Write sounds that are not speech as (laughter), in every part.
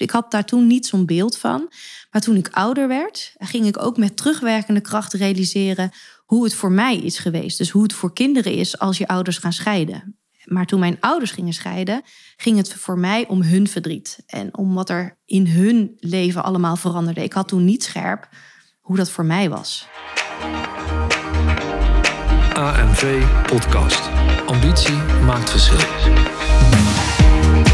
Ik had daar toen niet zo'n beeld van. Maar toen ik ouder werd, ging ik ook met terugwerkende kracht realiseren hoe het voor mij is geweest. Dus hoe het voor kinderen is als je ouders gaan scheiden. Maar toen mijn ouders gingen scheiden, ging het voor mij om hun verdriet. En om wat er in hun leven allemaal veranderde. Ik had toen niet scherp hoe dat voor mij was. AMV Podcast. Ambitie maakt verschil.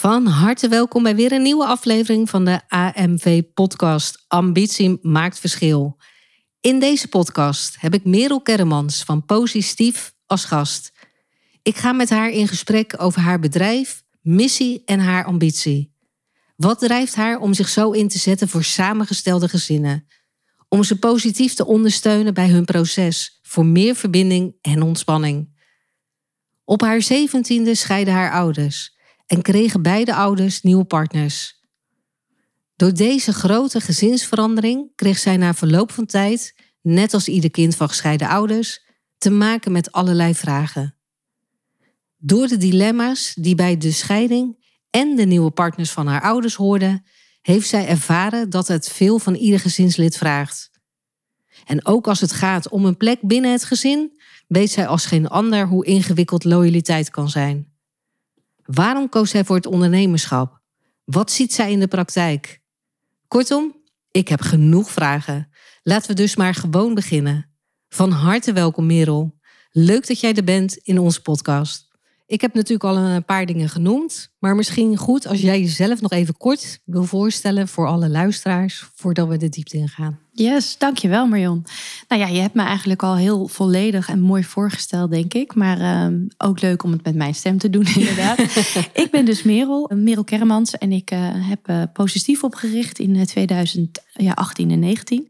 Van harte welkom bij weer een nieuwe aflevering van de AMV-podcast Ambitie maakt verschil. In deze podcast heb ik Merel Kerremans van Positief als gast. Ik ga met haar in gesprek over haar bedrijf, missie en haar ambitie. Wat drijft haar om zich zo in te zetten voor samengestelde gezinnen? Om ze positief te ondersteunen bij hun proces voor meer verbinding en ontspanning. Op haar zeventiende scheiden haar ouders en kregen beide ouders nieuwe partners. Door deze grote gezinsverandering kreeg zij na verloop van tijd, net als ieder kind van gescheiden ouders, te maken met allerlei vragen. Door de dilemma's die bij de scheiding en de nieuwe partners van haar ouders hoorden, heeft zij ervaren dat het veel van ieder gezinslid vraagt. En ook als het gaat om een plek binnen het gezin, weet zij als geen ander hoe ingewikkeld loyaliteit kan zijn. Waarom koos zij voor het ondernemerschap? Wat ziet zij in de praktijk? Kortom, ik heb genoeg vragen. Laten we dus maar gewoon beginnen. Van harte welkom, Merel. Leuk dat jij er bent in onze podcast. Ik heb natuurlijk al een paar dingen genoemd, maar misschien goed als jij jezelf nog even kort wil voorstellen voor alle luisteraars voordat we de diepte ingaan. Yes, dankjewel Marion. Nou ja, je hebt me eigenlijk al heel volledig en mooi voorgesteld, denk ik. Maar ehm, ook leuk om het met mijn stem te doen, (laughs) inderdaad. ik ben dus Merel, Merel Kermans. En ik uh, heb uh, positief opgericht in 2018 eh, en 19.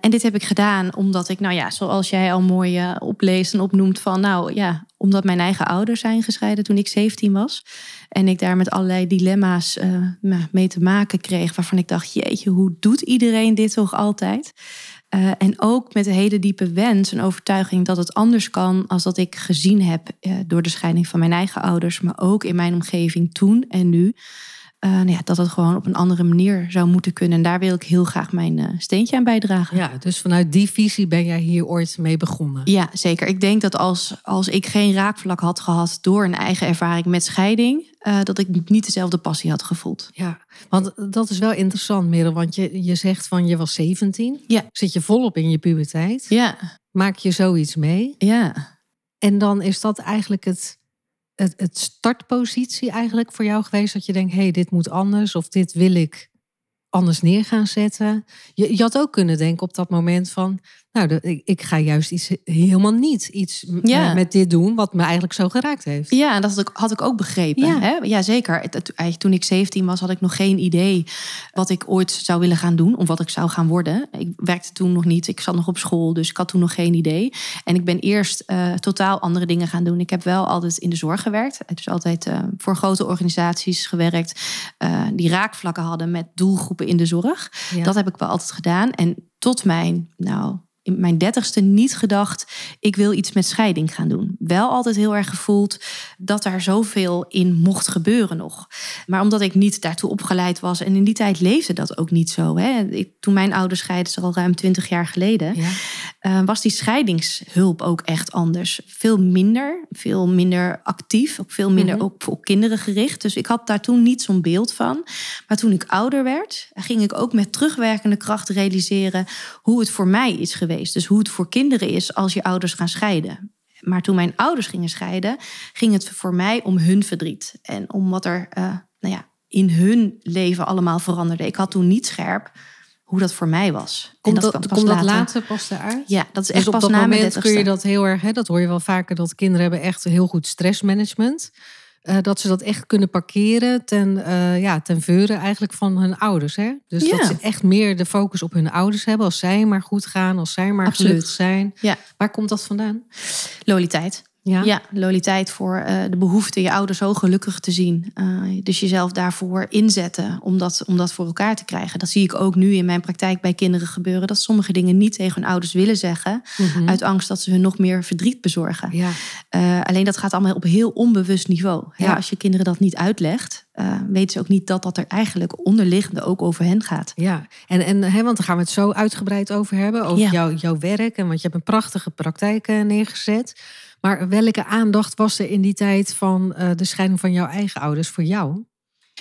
En dit heb ik gedaan omdat ik, nou ja, zoals jij al mooi opleest en opnoemt van, nou ja, omdat mijn eigen ouders zijn gescheiden toen ik 17 was. En ik daar met allerlei dilemma's uh, mee te maken kreeg. Waarvan ik dacht, jeetje, hoe doet iedereen dit toch altijd? Uh, en ook met een hele diepe wens en overtuiging dat het anders kan als dat ik gezien heb uh, door de scheiding van mijn eigen ouders, maar ook in mijn omgeving toen en nu. Uh, nou ja, dat het gewoon op een andere manier zou moeten kunnen. En daar wil ik heel graag mijn uh, steentje aan bijdragen. Ja, dus vanuit die visie ben jij hier ooit mee begonnen. Ja, zeker. Ik denk dat als, als ik geen raakvlak had gehad door een eigen ervaring met scheiding, uh, dat ik niet dezelfde passie had gevoeld. Ja, want dat is wel interessant, Merel. Want je, je zegt van je was 17. Ja. Zit je volop in je puberteit. Ja. Maak je zoiets mee. Ja. En dan is dat eigenlijk het het, startpositie eigenlijk voor jou geweest? Dat je denkt, hé, hey, dit moet anders of dit wil ik anders neer gaan zetten. Je had ook kunnen denken op dat moment van, nou, ik, ik, ga juist iets helemaal niet iets ja. met dit doen wat me eigenlijk zo geraakt heeft. Ja, en dat had ik, had ik ook begrepen. Ja, hè? ja zeker. Toen ik 17 was, had ik nog geen idee wat ik ooit zou willen gaan doen of wat ik zou gaan worden. Ik werkte toen nog niet. Ik zat nog op school, dus ik had toen nog geen idee. En ik ben eerst uh, totaal andere dingen gaan doen. Ik heb wel altijd in de zorg gewerkt. Dus altijd uh, voor grote organisaties gewerkt uh, die raakvlakken hadden met doelgroepen in de zorg. Ja. Dat heb ik wel altijd gedaan. En tot mijn, nou, in mijn dertigste niet gedacht, ik wil iets met scheiding gaan doen. Wel altijd heel erg gevoeld dat daar zoveel in mocht gebeuren nog. Maar omdat ik niet daartoe opgeleid was en in die tijd leefde dat ook niet zo. Hè. Ik, toen mijn ouders scheiden, is al ruim twintig jaar geleden, ja. uh, was die scheidingshulp ook echt anders. Veel minder, veel minder actief, ook veel minder mm -hmm. ook op kinderen gericht. Dus ik had daar toen niet zo'n beeld van. Maar toen ik ouder werd, ging ik ook met terugwerkende kracht realiseren hoe het voor mij is geweest. Dus hoe het voor kinderen is als je ouders gaan scheiden. Maar toen mijn ouders gingen scheiden, ging het voor mij om hun verdriet. En om wat er uh, nou ja, in hun leven allemaal veranderde. Ik had toen niet scherp hoe dat voor mij was. Komt en dat, dat, komt dat later pas eruit? Ja, dat is dus echt op pas dat na moment kun je dat heel erg... Hè, dat hoor je wel vaker, dat kinderen hebben echt heel goed stressmanagement. Eh, dat ze dat echt kunnen parkeren ten, uh, ja, ten veuren eigenlijk van hun ouders. Hè? Dus Ja. dat ze echt meer de focus op hun ouders hebben. Als zij maar goed gaan, als zij maar Absoluut. gelukkig zijn. Ja. Waar komt dat vandaan? Loyaliteit. Ja. Ja, loyaliteit voor eh, de behoefte je ouders zo gelukkig te zien. Eh, dus jezelf daarvoor inzetten om dat, om dat voor elkaar te krijgen. Dat zie ik ook nu in mijn praktijk bij kinderen gebeuren. Dat sommige dingen niet tegen hun ouders willen zeggen. Mhm. Uit angst dat ze hun nog meer verdriet bezorgen. ja. Eh, alleen dat gaat allemaal op heel onbewust niveau. Ja. Ja. als je kinderen dat niet uitlegt, weten ze ook niet dat dat er eigenlijk onderliggende ook over hen gaat. Ja, en, en hè, want daar gaan we het zo uitgebreid over hebben. Over jouw, jouw werk. En want je hebt een prachtige praktijk neergezet. Maar welke aandacht was er in die tijd van eh, de scheiding van jouw eigen ouders voor jou?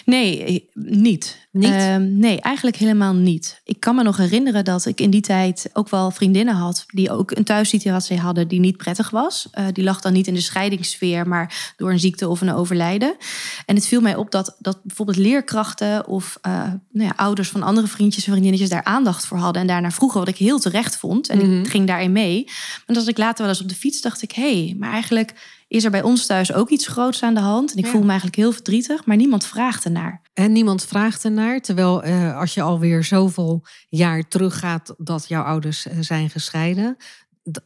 Nee, eh, niet. Niet? Ehm, nee, eigenlijk helemaal niet. Ik kan me nog herinneren dat ik in die tijd ook wel vriendinnen had... die ook een thuissituatie hadden die niet prettig was. Eh, die lag dan niet in de scheidingssfeer, maar door een ziekte of een overlijden. En het viel mij op dat, dat bijvoorbeeld leerkrachten... of eh, nou ja, ouders van andere vriendjes en vriendinnetjes daar aandacht voor hadden... en daarnaar vroegen, wat ik heel terecht vond. En Mhm. ik ging daarin mee. Maar als ik later wel eens op de fiets dacht ik... hé, hey, maar eigenlijk is er bij ons thuis ook iets groots aan de hand. En ik Ja. voel me eigenlijk heel verdrietig, maar niemand vraagt ernaar. En niemand vraagt ernaar. Terwijl eh, als je alweer zoveel jaar teruggaat dat jouw ouders eh, zijn gescheiden.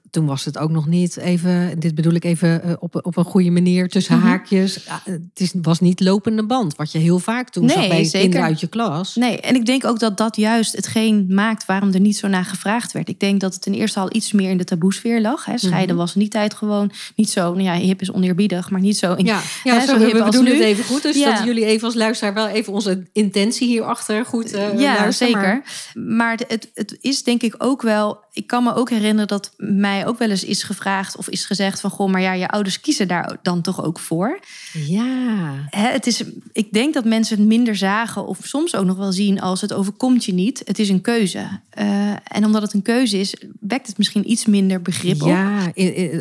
Toen was het ook nog niet even, dit bedoel ik even eh, op, op een goede manier tussen Mhm. haakjes. Het is, was niet lopende band, wat je heel vaak toen zag Nee, bij zeker. kinderen uit je klas. Nee, en ik denk ook dat dat juist hetgeen maakt waarom er niet zo naar gevraagd werd. Ik denk dat het ten eerste al iets meer in de taboesfeer lag. Hè. Scheiden Mhm. was in die tijd gewoon niet zo, nou ja, hip is oneerbiedig, maar niet zo. In, Ja, ja Hè, zo, zo we, hip we als doen het even goed. Dus Ja. dat jullie even als luisteraar wel even onze intentie hierachter goed eh ja, zeker. Maar- Maar, het, het is denk ik ook wel. Ik kan me ook herinneren dat mij ook wel eens is gevraagd of is gezegd van goh, maar ja, je ouders kiezen daar dan toch ook voor. Ja, Hè, het is, ik denk dat mensen het minder zagen of soms ook nog wel zien als het overkomt je niet. Het is een keuze. Eh, en omdat het een keuze is, wekt het misschien iets minder begrip op. ja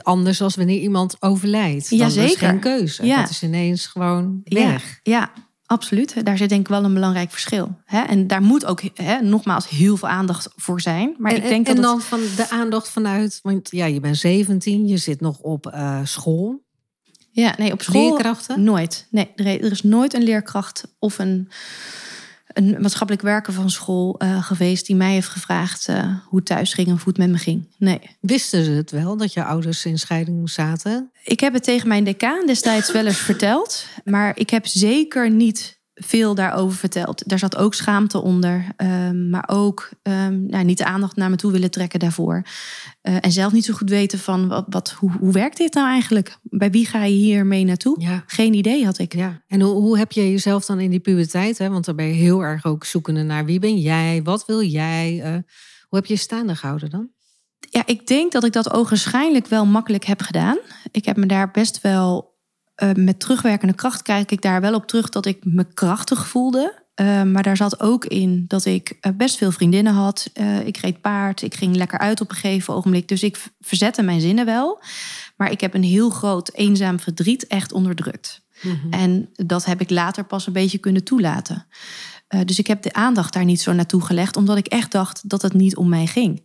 anders als wanneer iemand overlijdt. Dan Ja, is zeker. geen keuze. Ja. Dat is ineens gewoon Ja, weg. ja, absoluut. Daar zit denk ik wel een belangrijk verschil. Hè? En daar moet ook hè, nogmaals heel veel aandacht voor zijn. Maar en, ik denk en, dat en het- dan van de aandacht vanuit, want ja, je bent 17, je zit nog op eh, school. Ja, nee, op school Leerkrachten? nooit. Nee, er is nooit een leerkracht of een, een maatschappelijk werker van school eh, geweest die mij heeft gevraagd eh, hoe het thuis ging of hoe het met me ging. Nee. Wisten ze het wel dat je ouders in scheiding zaten? Ik heb het tegen mijn decaan destijds wel eens verteld, maar ik heb zeker niet veel daarover verteld. Daar zat ook schaamte onder, ehm, maar ook ehm, nou, niet de aandacht naar me toe willen trekken daarvoor. Eh, en zelf niet zo goed weten van wat, wat, hoe, hoe werkt dit nou eigenlijk? Bij wie ga je hiermee naartoe? Ja. Geen idee had ik. Ja, en hoe, hoe heb je jezelf dan in die puberteit? Hè? Want dan ben je heel erg ook zoekende naar wie ben jij, wat wil jij? eh, hoe heb je je staande gehouden dan? Ja, ik denk dat ik dat ogenschijnlijk wel makkelijk heb gedaan. Ik heb me daar best wel eh, met terugwerkende kracht kijk ik daar wel op terug dat ik me krachtig voelde. Eh, maar daar zat ook in dat ik eh, best veel vriendinnen had. Eh, ik reed paard, ik ging lekker uit op een gegeven ogenblik. Dus ik verzette mijn zinnen wel. Maar ik heb een heel groot eenzaam verdriet echt onderdrukt. En dat heb ik later pas een beetje kunnen toelaten. Eh, dus ik heb de aandacht daar niet zo naartoe gelegd, omdat ik echt dacht dat het niet om mij ging.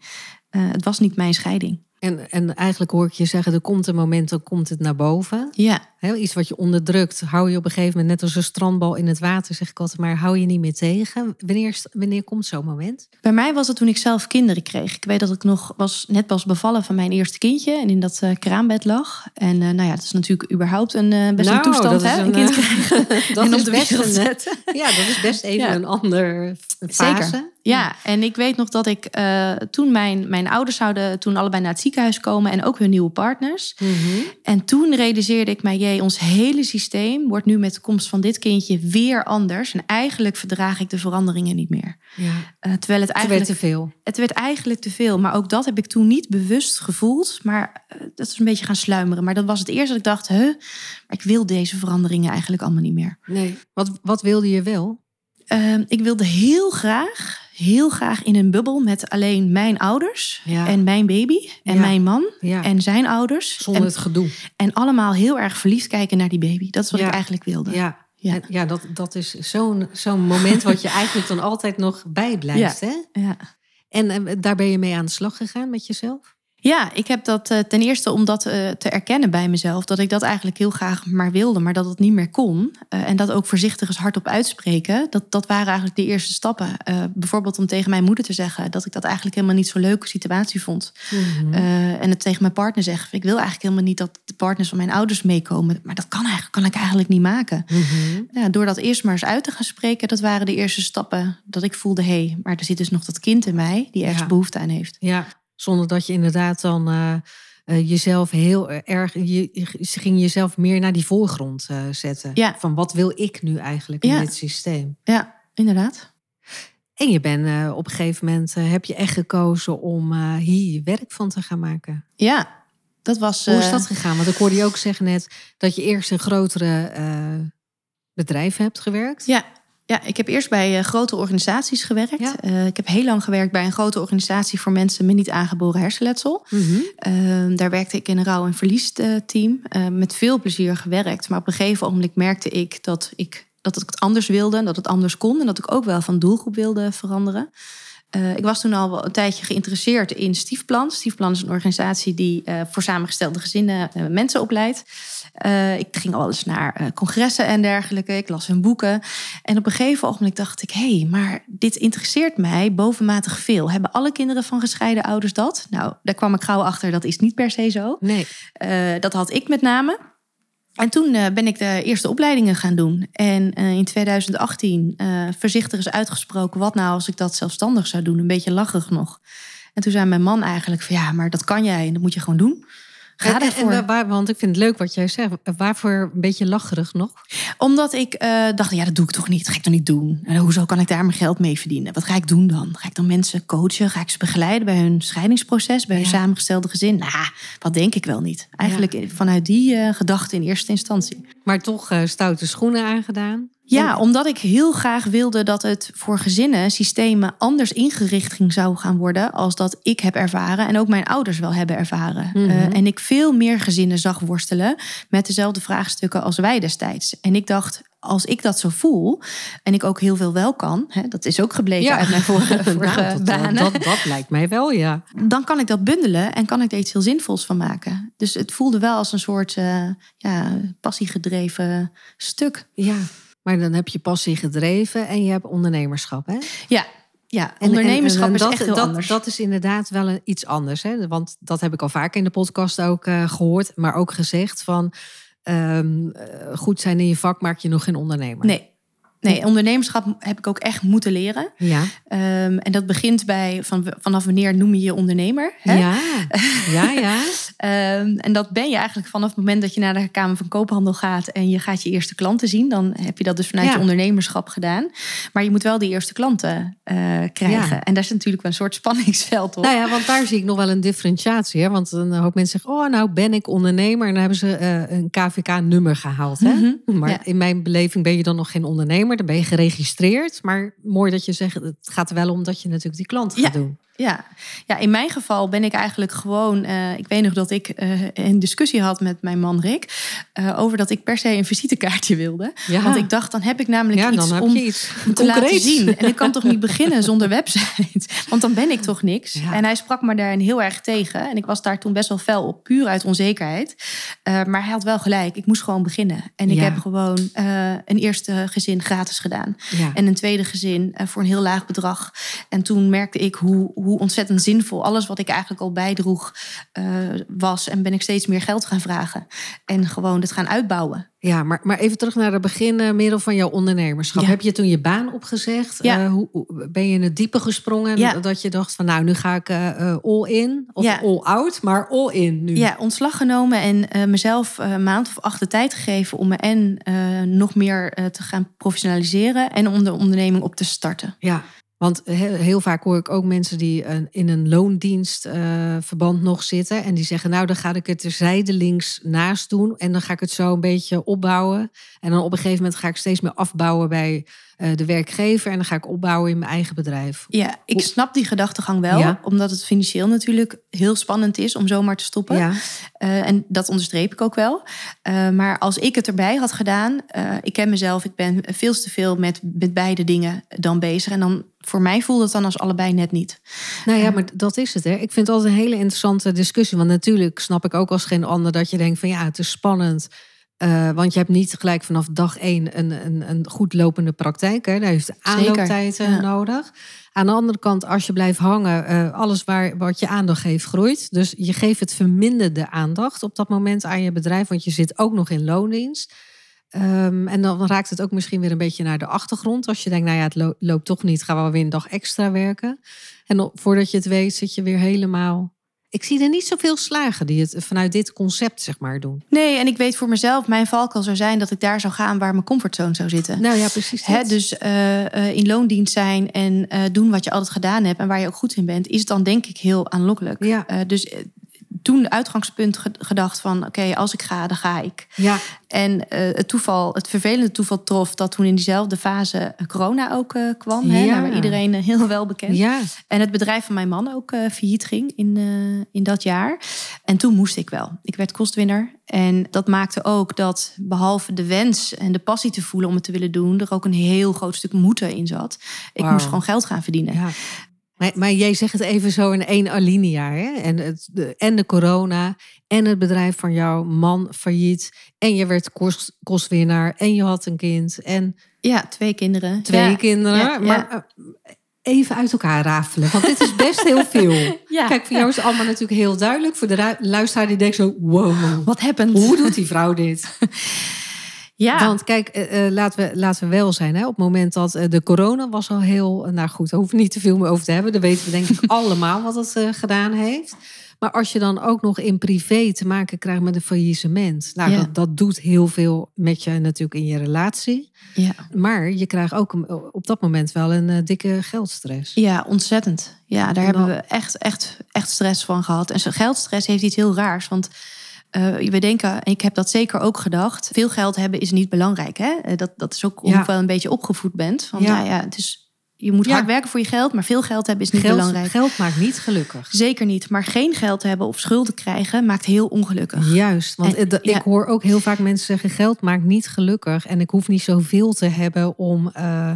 Het was niet mijn scheiding. En, en eigenlijk hoor ik je zeggen, er komt een moment, dan komt het naar boven. Ja, Iets wat je onderdrukt, hou je op een gegeven moment net als een strandbal in het water, zeg ik altijd, maar hou je niet meer tegen. Wanneer, wanneer komt zo'n moment? bij mij was het toen ik zelf kinderen kreeg. Ik weet dat ik nog was net pas bevallen van mijn eerste kindje en in dat eh, kraambed lag. En eh, nou ja, het is natuurlijk überhaupt een eh, best Nou, een toestand, dat is hè? een, Een kind krijgen (laughs) (laughs) dat en is op de een, zetten. (laughs) Ja, dat is best even Ja. een ander fase. Zeker. Ja, en ik weet nog dat ik toen mijn, mijn ouders zouden toen allebei naar het ziekenhuis komen en ook hun nieuwe partners. Mhm. En toen realiseerde ik mij, jee, ons hele systeem wordt nu met de komst van dit kindje weer anders. En eigenlijk verdraag ik de veranderingen niet meer. Ja, Eh, terwijl het eigenlijk, te veel. het werd eigenlijk te veel. Maar ook dat heb ik toen niet bewust gevoeld. Maar eh, dat is een beetje gaan sluimeren. Maar dat was het eerste dat ik dacht, huh, maar ik wil deze veranderingen eigenlijk allemaal niet meer. Nee. Wat, wat wilde je wel? Ehm, ik wilde heel graag, heel graag in een bubbel met alleen mijn ouders Ja. en mijn baby en Ja. mijn man Ja. en zijn ouders. Zonder en, het gedoe. en allemaal heel erg verliefd kijken naar die baby. Dat is wat ik eigenlijk wilde. Ja. Ja, dat, dat is zo'n zo'n moment wat je eigenlijk dan altijd nog bijblijft. Hè? Ja. En eh, daar ben je mee aan de slag gegaan met jezelf? Ja, ik heb dat uh, ten eerste om dat uh, te erkennen bij mezelf. Dat ik dat eigenlijk heel graag maar wilde, maar dat het niet meer kon. Uh, en dat ook voorzichtig eens hardop uitspreken. Dat, dat waren eigenlijk de eerste stappen. bijvoorbeeld om tegen mijn moeder te zeggen dat ik dat eigenlijk helemaal niet zo'n leuke situatie vond. Mm-hmm. en het tegen mijn partner zeggen. Ik wil eigenlijk helemaal niet dat de partners van mijn ouders meekomen. Maar dat kan, eigenlijk, kan ik eigenlijk niet maken. Mm-hmm. Ja, door dat eerst maar eens uit te gaan spreken, dat waren de eerste stappen. Dat ik voelde, hé, hey, maar er zit dus nog dat kind in mij die ergens ja. behoefte aan heeft. Ja, zonder dat je inderdaad dan uh, uh, jezelf heel erg. Je, ze ging jezelf meer naar die voorgrond uh, zetten. Ja. Van wat wil ik nu eigenlijk in dit systeem? Ja, inderdaad. En je bent op een gegeven moment heb je echt gekozen om hier je werk van te gaan maken. Ja, dat was. Hoe is dat gegaan? Want ik hoorde je ook zeggen net dat je eerst een grotere bedrijf hebt gewerkt. Ja, ja, ik heb eerst bij uh, grote organisaties gewerkt. Ja. Uh, ik heb heel lang gewerkt bij een grote organisatie voor mensen met niet aangeboren hersenletsel. Mm -hmm. uh, daar werkte ik in een rouw- en verliesteam. met veel plezier gewerkt. Maar op een gegeven ogenblik merkte ik dat ik dat ik het anders wilde, dat het anders kon en dat ik ook wel van doelgroep wilde veranderen. Uh, ik was toen al wel een tijdje geïnteresseerd in Stiefplan. Stiefplan is een organisatie die uh, voor samengestelde gezinnen uh, mensen opleidt. ik ging al eens naar congressen en dergelijke. Ik las hun boeken. En op een gegeven ogenblik dacht ik... hé, hey, maar dit interesseert mij bovenmatig veel. Hebben alle kinderen van gescheiden ouders dat? Nou, daar kwam ik gauw achter, dat is niet per se zo. Nee. dat had ik met name. En toen uh, ben ik de eerste opleidingen gaan doen. En uh, in 2018 uh, voorzichtig is uitgesproken... wat nou als ik dat zelfstandig zou doen? Een beetje lachig nog. En toen zei mijn man eigenlijk van... ja, maar dat kan jij en dat moet je gewoon doen. Ga en, ervoor. En waar, want ik vind het leuk wat jij zegt. Waarvoor een beetje lacherig nog? Omdat ik uh, dacht, ja, dat doe ik toch niet. Dat ga ik toch niet doen. En hoezo kan ik daar mijn geld mee verdienen? Wat ga ik doen dan? Ga ik dan mensen coachen? Ga ik ze begeleiden bij hun scheidingsproces? Bij hun Ja. samengestelde gezin? Nou, wat denk ik wel niet. Eigenlijk vanuit die uh, gedachte in eerste instantie. Maar toch uh, stoute schoenen aangedaan. Ja, omdat ik heel graag wilde dat het voor gezinnen, systemen anders ingericht ging zou gaan worden als dat ik heb ervaren en ook mijn ouders wel hebben ervaren. Mhm. Uh, en ik veel meer gezinnen zag worstelen met dezelfde vraagstukken als wij destijds. En ik dacht, als ik dat zo voel en ik ook heel veel wel kan, hè, dat is ook gebleken Ja. uit mijn vorige, (laughs) vorige Nou, dat, banen, dat, dat lijkt mij wel, ja. dan kan ik dat bundelen en kan ik er iets heel zinvols van maken. Dus het voelde wel als een soort uh, ja, passiegedreven stuk. Ja, maar dan heb je passie gedreven en je hebt ondernemerschap, hè? Ja, ja ondernemerschap en- en is dat, echt heel dat, anders. Dat is inderdaad wel een, iets anders. Hè? Want dat heb ik al vaker in de podcast ook eh, gehoord. Maar ook gezegd van... ehm, eh, goed zijn in je vak maak je nog geen ondernemer. Nee. Nee, ondernemerschap heb ik ook echt moeten leren. Ja. Um, en dat begint bij van, vanaf wanneer noem je je ondernemer? Hè? Ja. Ja, (laughs) ja. Um, en dat ben je eigenlijk vanaf het moment dat je naar de Kamer van Koophandel gaat en je gaat je eerste klanten zien. Dan heb je dat dus vanuit Ja. je ondernemerschap gedaan. Maar je moet wel die eerste klanten uh, krijgen. Ja. En daar is natuurlijk wel een soort spanningsveld op. Nou ja, want daar zie ik nog wel een differentiatie. Hè? Want een hoop mensen zeggen, oh nou ben ik ondernemer. En dan hebben ze uh, een KVK-nummer gehaald. Hè? Mhm, Maar ja. in mijn beleving ben je dan nog geen ondernemer. Dan ben je geregistreerd. Maar mooi dat je zegt, het gaat er wel om dat je natuurlijk die klant gaat Ja. doen. Ja. ja, in mijn geval ben ik eigenlijk gewoon. Uh, ik weet nog dat ik uh, een discussie had met mijn man Rick. Uh, over dat ik per se een visitekaartje wilde. Ja. Want ik dacht, dan heb ik namelijk Ja, iets om je iets om te laten zien. En ik kan toch niet beginnen zonder website? (laughs) Want dan ben ik toch niks. Ja. En hij sprak me daarin heel erg tegen. En ik was daar toen best wel fel op, puur uit onzekerheid. Maar hij had wel gelijk. Ik moest gewoon beginnen. En ik heb gewoon een eerste gezin gratis gedaan. En een tweede gezin voor een heel laag bedrag. En toen merkte ik hoe, hoe ontzettend zinvol alles wat ik eigenlijk al bijdroeg uh, was. En ben ik steeds meer geld gaan vragen. En gewoon het gaan uitbouwen. Ja, maar, maar even terug naar het begin, uh, middel van jouw ondernemerschap. Ja. Heb je toen je baan opgezegd? Ja. Uh, hoe, ben je in het diepe gesprongen? Ja. Dat je dacht van nou, nu ga ik uh, all in. Of all out, maar all in nu. Ja, ontslag genomen en mezelf een maand of acht de tijd gegeven om me en nog meer te gaan professionaliseren en om de onderneming op te starten. Ja, want heel, vaak hoor ik ook mensen die uh, in een loondienstverband nog zitten. En die zeggen, nou dan ga ik het er zijdelings naast doen. En dan ga ik het zo een beetje opbouwen. En dan op een gegeven moment ga ik steeds meer afbouwen bij uh, de werkgever. En dan ga ik opbouwen in mijn eigen bedrijf. Ja, ik snap die gedachtegang wel. Ja. Omdat het financieel natuurlijk heel spannend is om zomaar te stoppen. Ja. Uh, en dat onderstreep ik ook wel. Uh, maar als ik het erbij had gedaan, uh, ik ken mezelf, ik ben veel te veel met, met beide dingen dan bezig. En dan voor mij voelde het dan als allebei net niet. Nou ja, maar dat is het. Hè. Ik vind het altijd een hele interessante discussie. Want natuurlijk snap ik ook als geen ander dat je denkt van ja, het is spannend. Uh, want je hebt niet gelijk vanaf dag één een, een, een goed lopende praktijk. Hè. Daar heeft aanlooptijd ja. nodig. Aan de andere kant, als je blijft hangen, uh, alles waar, wat je aandacht geeft, groeit. Dus je geeft het verminderde aandacht op dat moment aan je bedrijf, want je zit ook nog in loondienst. Um, en dan raakt het ook misschien weer een beetje naar de achtergrond. Als je denkt, nou ja, het lo loopt toch niet, gaan we weer een dag extra werken. En voordat je het weet, zit je weer helemaal ik zie er niet zoveel slagen die het vanuit dit concept zeg maar doen. Nee, en ik weet voor mezelf, mijn valkuil zou zijn dat ik daar zou gaan waar mijn comfortzone zou zitten. Nou ja, precies. Hè, dus uh, in loondienst zijn en uh, doen wat je altijd gedaan hebt en waar je ook goed in bent, is dan denk ik heel aanlokkelijk. Ja. Dus toen de uitgangspunt gedacht van oké, als ik ga, dan ga ik. Ja. En uh, het toeval, het vervelende toeval trof dat toen in diezelfde fase corona ook uh, kwam. Ja. Hè, waar iedereen uh, heel wel bekend. Ja. En het bedrijf van mijn man ook failliet ging in, in dat jaar. En toen moest ik wel. Ik werd kostwinner. En dat maakte ook dat behalve de wens en de passie te voelen om het te willen doen, er ook een heel groot stuk moeten in zat. Ik wow. moest gewoon geld gaan verdienen. Ja. Maar, maar, jij zegt het even zo in één alinea. Hè? En, het, de, en de corona. En het bedrijf van jouw man failliet. En je werd kost, kostwinnaar. En je had een kind. En ja, twee kinderen. Twee ja. kinderen. Ja, maar ja. even uit elkaar rafelen. Want dit is best heel veel. (laughs) Kijk, voor jou is het allemaal natuurlijk heel duidelijk. Voor de luisteraar die denkt zo... Wow, wat happened? Hoe doet die vrouw dit? (laughs) Ja. Want kijk, uh, laten, we, laten we wel zijn. Hè? Op het moment dat uh, de corona was al heel... Nou goed, daar hoeven we niet te veel meer over te hebben. Dan weten we denk ik (laughs) allemaal wat het uh, gedaan heeft. Maar als je dan ook nog in privé te maken krijgt met een faillissement. Nou, ja. dat, dat doet heel veel met je natuurlijk in je relatie. Ja. Maar je krijgt ook op dat moment wel een dikke geldstress. Ja, ontzettend. Ja, daar dan... hebben we echt, echt, echt stress van gehad. En geldstress heeft iets heel raars. Want uh, we denken, ik heb dat zeker ook gedacht, veel geld hebben is niet belangrijk. Hè? Dat, dat is ook hoe je wel een beetje opgevoed bent. Van, ja. Nou ja, het is, je moet hard werken voor je geld, maar veel geld hebben is niet geld, belangrijk. Geld maakt niet gelukkig. Zeker niet. Maar geen geld hebben of schulden krijgen maakt heel ongelukkig. Juist, want en, ik hoor ook heel vaak mensen zeggen: geld maakt niet gelukkig. En ik hoef niet zoveel te hebben om. Uh,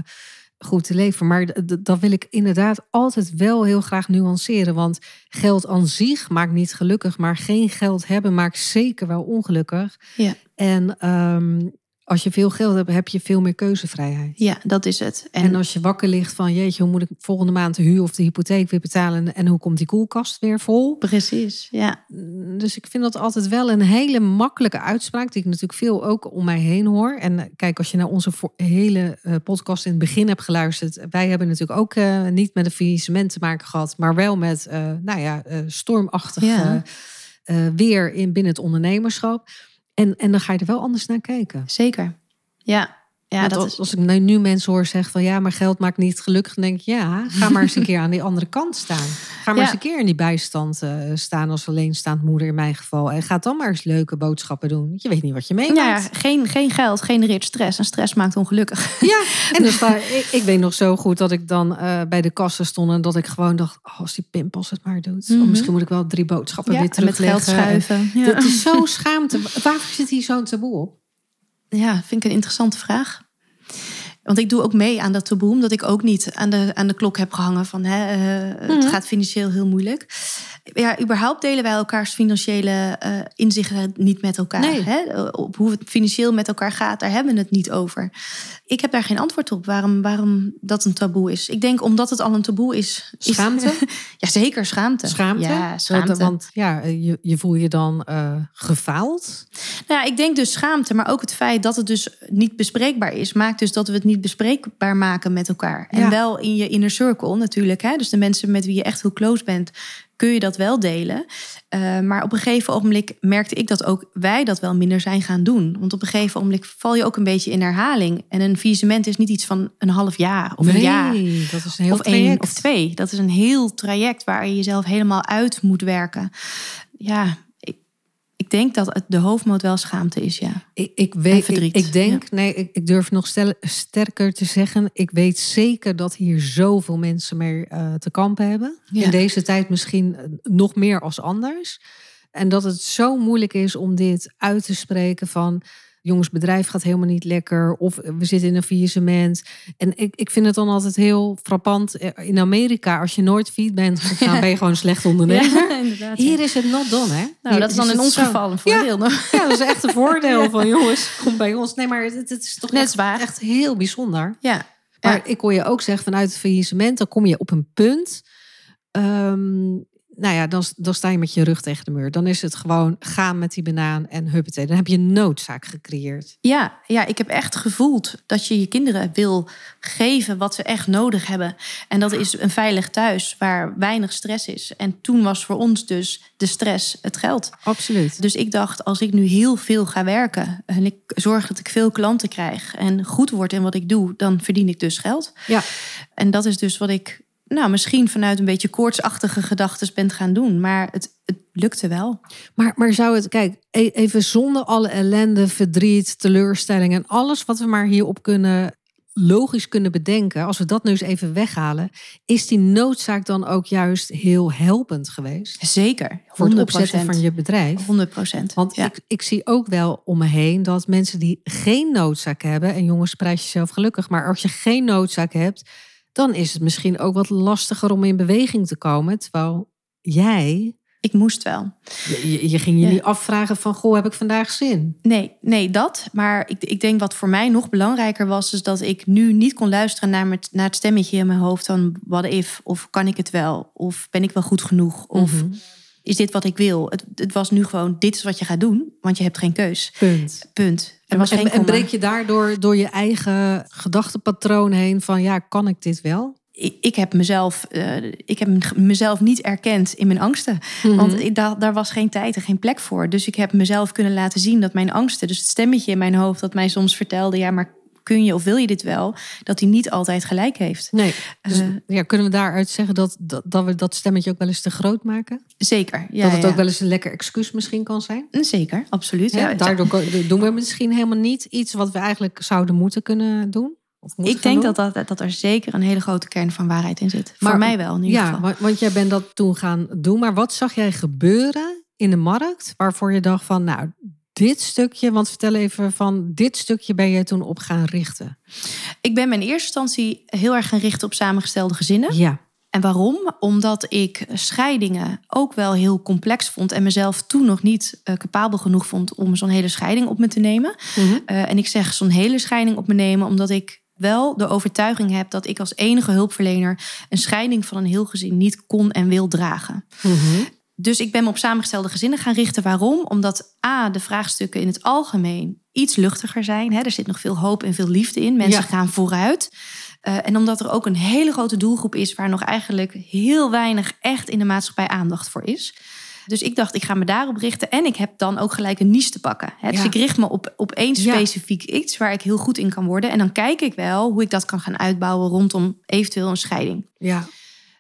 goed te leven. Maar dat wil ik inderdaad altijd wel heel graag nuanceren. Want geld aan zich maakt niet gelukkig, maar geen geld hebben maakt zeker wel ongelukkig. Ja. En um, als je veel geld hebt, heb je veel meer keuzevrijheid. Ja, dat is het. En, en, als je wakker ligt van, jeetje, hoe moet ik volgende maand de huur of de hypotheek weer betalen en hoe komt die koelkast weer vol? Precies, ja. Dus ik vind dat altijd wel een hele makkelijke uitspraak, die ik natuurlijk veel ook om mij heen hoor. En kijk, als je naar onze hele podcast in het begin hebt geluisterd, wij hebben natuurlijk ook uh, niet met een faillissement te maken gehad, maar wel met, uh, nou ja, uh, stormachtig ja. weer in binnen het ondernemerschap. En, en dan ga je er wel anders naar kijken. Zeker. Ja. Ja, dat als, is... als ik nu, mensen hoor zeggen van ja, maar geld maakt niet gelukkig, dan denk ik ja, ga maar eens een keer aan die andere kant staan. Ga maar ja. eens een keer in die bijstand uh, staan als alleenstaand moeder in mijn geval. En ga dan maar eens leuke boodschappen doen. Je weet niet wat je meemaakt. Ja, geen, geen geld, geen rich stress. En stress maakt ongelukkig. Ja, (laughs) en dus ik, ik, weet nog zo goed dat ik dan uh, bij de kassen stond en dat ik gewoon dacht, oh, als die pinpas het maar doet. Mm -hmm. misschien moet ik wel drie boodschappen ja, weer terugleggen. Met geld schuiven. Ja. Dat is zo schaamte. Waarom zit hier zo'n taboe op? Ja, vind ik een interessante vraag. Want ik doe ook mee aan dat taboe, omdat ik ook niet aan de, aan de klok heb gehangen van hè, uh, mm-hmm. het gaat financieel heel moeilijk. Ja, überhaupt delen wij elkaars financiële uh, inzichten niet met elkaar. Nee. Hè? Op hoe het financieel met elkaar gaat, daar hebben we het niet over. Ik heb daar geen antwoord op waarom, waarom dat een taboe is. Ik denk omdat het al een taboe is. Schaamte? (laughs) Ja, zeker schaamte. Schaamte? Ja, schaamte. Want ja, je, je voel je dan uh, gefaald? Nou, ja, ik denk dus schaamte, maar ook het feit dat het dus niet bespreekbaar is, maakt dus dat we het niet bespreekbaar maken met elkaar. En wel in je inner circle natuurlijk. Hè? Dus de mensen met wie je echt heel close bent, kun je dat wel delen. Uh, maar op een gegeven ogenblik merkte ik dat ook wij dat wel minder zijn gaan doen. Want op een gegeven ogenblik val je ook een beetje in herhaling. En een faillissement is niet iets van een half jaar of nee, een jaar. dat is een heel of traject. één of twee. Dat is een heel traject waar je jezelf helemaal uit moet werken. Ja, ik, denk dat het de hoofdmoot wel schaamte is, ja. Ik, ik weet, ik, ik, denk, ja. nee, ik, ik, durf nog stel, sterker te zeggen. Ik weet zeker dat hier zoveel mensen mee uh, te kampen hebben. Ja. In deze tijd misschien nog meer als anders. En dat het zo moeilijk is om dit uit te spreken van jongensbedrijf gaat helemaal niet lekker. Of we zitten in een faillissement. En ik, ik vind het dan altijd heel frappant. eh, In Amerika, als je nooit feed bent gegaan, (laughs) ben je gewoon een slecht ondernemer. Hier is het not done, hè? Nou, Hier dat is dan in ons zo. geval een voordeel. nog. (laughs) Ja, dat is echt een voordeel (laughs) van jongens, kom bij ons. Nee, maar het, het is toch Net echt, waar. echt heel bijzonder. Ja. Maar Ja. ik hoor je ook zeggen, vanuit het faillissement, dan kom je op een punt. ehm, nou ja, dan, dan sta je met je rug tegen de muur. Dan is het gewoon gaan met die banaan en huppatee. Dan heb je een noodzaak gecreëerd. Ja, ja, ik heb echt gevoeld dat je je kinderen wil geven wat ze echt nodig hebben. En dat is een veilig thuis waar weinig stress is. En toen was voor ons dus de stress het geld. Absoluut. Dus ik dacht, als ik nu heel veel ga werken en ik zorg dat ik veel klanten krijg en goed word in wat ik doe, dan verdien ik dus geld. Ja. En dat is dus wat ik, nou, misschien vanuit een beetje koortsachtige gedachten ben gaan doen. Maar het, het lukte wel. Maar, maar zou het, kijk, e- even zonder alle ellende, verdriet, teleurstelling en alles wat we maar hierop kunnen, logisch kunnen bedenken, als we dat nu eens even weghalen, is die noodzaak dan ook juist heel helpend geweest? Zeker. Voor het 100%. opzetten van je bedrijf? 100 procent. Want ja. ik, ik zie ook wel om me heen dat mensen die geen noodzaak hebben, en jongens, prijs jezelf gelukkig, maar als je geen noodzaak hebt, dan is het misschien ook wat lastiger om in beweging te komen. Terwijl jij, ik moest wel. je, je- je ging je Ja. niet afvragen van, goh, heb ik vandaag zin? Nee, nee, dat. Maar ik, ik denk wat voor mij nog belangrijker was, is dat ik nu niet kon luisteren naar, met, naar het stemmetje in mijn hoofd van what if, of kan ik het wel, of ben ik wel goed genoeg, of Mhm. is dit wat ik wil. Het, het was nu gewoon, dit is wat je gaat doen, want je hebt geen keus. Punt. Punt. En, was geen en, en breek je daardoor door je eigen gedachtepatroon heen van, ja, kan ik dit wel? ik, heb mezelf, eh, ik heb mezelf niet erkend in mijn angsten. Want ik, daar, daar was geen tijd en geen plek voor. Dus ik heb mezelf kunnen laten zien dat mijn angsten, dus het stemmetje in mijn hoofd dat mij soms vertelde, ja, maar kun je of wil je dit wel, dat die niet altijd gelijk heeft. Nee. Dus Eh. ja, kunnen we daaruit zeggen dat, dat, dat we dat stemmetje ook wel eens te groot maken? Zeker. Ja, dat het ja. ook wel eens een lekker excuus misschien kan zijn? Zeker, absoluut. Ja, daardoor doen we misschien helemaal niet iets wat we eigenlijk zouden moeten kunnen doen. Ik denk dat, dat, dat er zeker een hele grote kern van waarheid in zit. Voor mij wel, in ieder ja, geval. want jij bent dat toen gaan doen. Maar wat zag jij gebeuren in de markt waarvoor je dacht van, nou, dit stukje, want vertel even van dit stukje ben je toen op gaan richten. Ik ben me in eerste instantie heel erg gaan richten op samengestelde gezinnen. Ja, En waarom? Omdat ik scheidingen ook wel heel complex vond en mezelf toen nog niet eh, capabel genoeg vond om zo'n hele scheiding op me te nemen. Mhm. Eh, en ik zeg zo'n hele scheiding op me nemen omdat ik wel de overtuiging heb dat ik als enige hulpverlener een scheiding van een heel gezin niet kon en wil dragen. Mhm. Dus ik ben me op samengestelde gezinnen gaan richten. Waarom? Omdat A, de vraagstukken in het algemeen iets luchtiger zijn. Hè? Er zit nog veel hoop en veel liefde in. Mensen Ja. gaan vooruit. Eh, en omdat er ook een hele grote doelgroep is waar nog eigenlijk heel weinig echt in de maatschappij aandacht voor is. Dus ik dacht, ik ga me daarop richten. En ik heb dan ook gelijk een niche te pakken. Hè? Dus Ja. ik richt me op, op één Ja. specifiek iets waar ik heel goed in kan worden. En dan kijk ik wel hoe ik dat kan gaan uitbouwen rondom eventueel een scheiding. ja.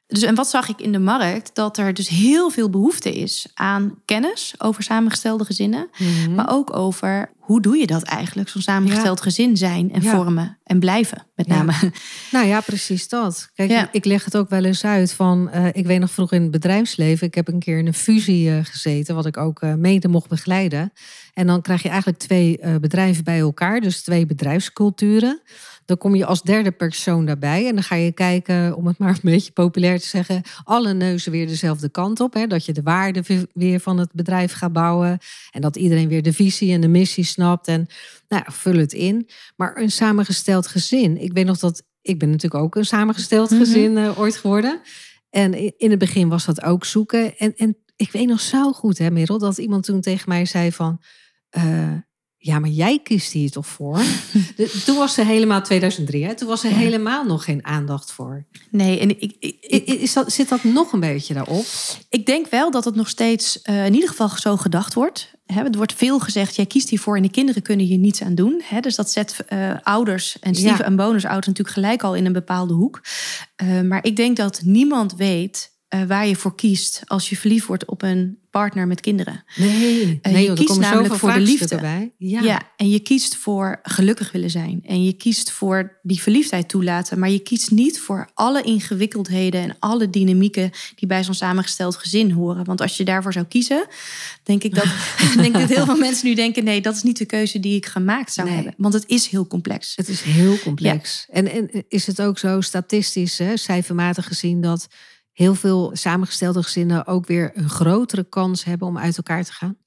Dus en wat zag ik in de markt? Dat er dus heel veel behoefte is aan kennis over samengestelde gezinnen. Mhm. Maar ook over hoe doe je dat eigenlijk? Zo'n samengesteld gezin zijn en Ja. vormen en blijven met Ja. name. (laughs) Nou ja, precies dat. Kijk, ik leg het ook wel eens uit van, eh, ik weet nog vroeger in het bedrijfsleven, ik heb een keer in een fusie eh, gezeten, wat ik ook eh, mede mocht begeleiden. En dan krijg je eigenlijk twee bedrijven bij elkaar, dus twee bedrijfsculturen. Dan kom je als derde persoon daarbij en dan ga je kijken, om het maar een beetje populair te zeggen, alle neuzen weer dezelfde kant op. Hè? Dat je de waarde we- weer van het bedrijf gaat bouwen en dat iedereen weer de visie en de missie snapt en nou, ja, vul het in. Maar een samengesteld gezin. Ik weet nog dat ik ben natuurlijk ook een samengesteld Mhm. gezin eh, ooit geworden. En in het begin was dat ook zoeken. En, en ik weet nog zo goed, hè, Merel, dat iemand toen tegen mij zei van. eh, ja, maar jij kiest hier toch voor? (laughs) De- toen was er helemaal 2003, hè? Toen was er helemaal nog geen aandacht voor. Nee, en ik, ik, Is dat, zit dat nog een beetje daarop? ik denk wel dat het nog steeds eh, in ieder geval zo gedacht wordt. Hè, er wordt veel gezegd, jij kiest hiervoor en de kinderen kunnen hier niets aan doen. Dus dat zet eh, ouders en stief- Ja. en bonusouders natuurlijk gelijk al in een bepaalde hoek. Eh, maar ik denk dat niemand weet eh, waar je voor kiest als je verliefd wordt op een partner met kinderen. Nee, Eh, nee je joh, kiest namelijk voor de liefde. bij. Ja. Ja. en je kiest voor gelukkig willen zijn. En je kiest voor die verliefdheid toelaten. Maar je kiest niet voor alle ingewikkeldheden en alle dynamieken die bij zo'n samengesteld gezin horen. Want als je daarvoor zou kiezen, denk ik dat, (laughs) (laughs) denk dat heel veel mensen nu denken: nee, dat is niet de keuze die ik gemaakt zou Nee. hebben. Want het is heel complex. Het is heel complex. En, en is het ook zo statistisch, hè, cijfermatig gezien, dat heel veel samengestelde gezinnen ook weer een grotere kans hebben om uit elkaar te gaan?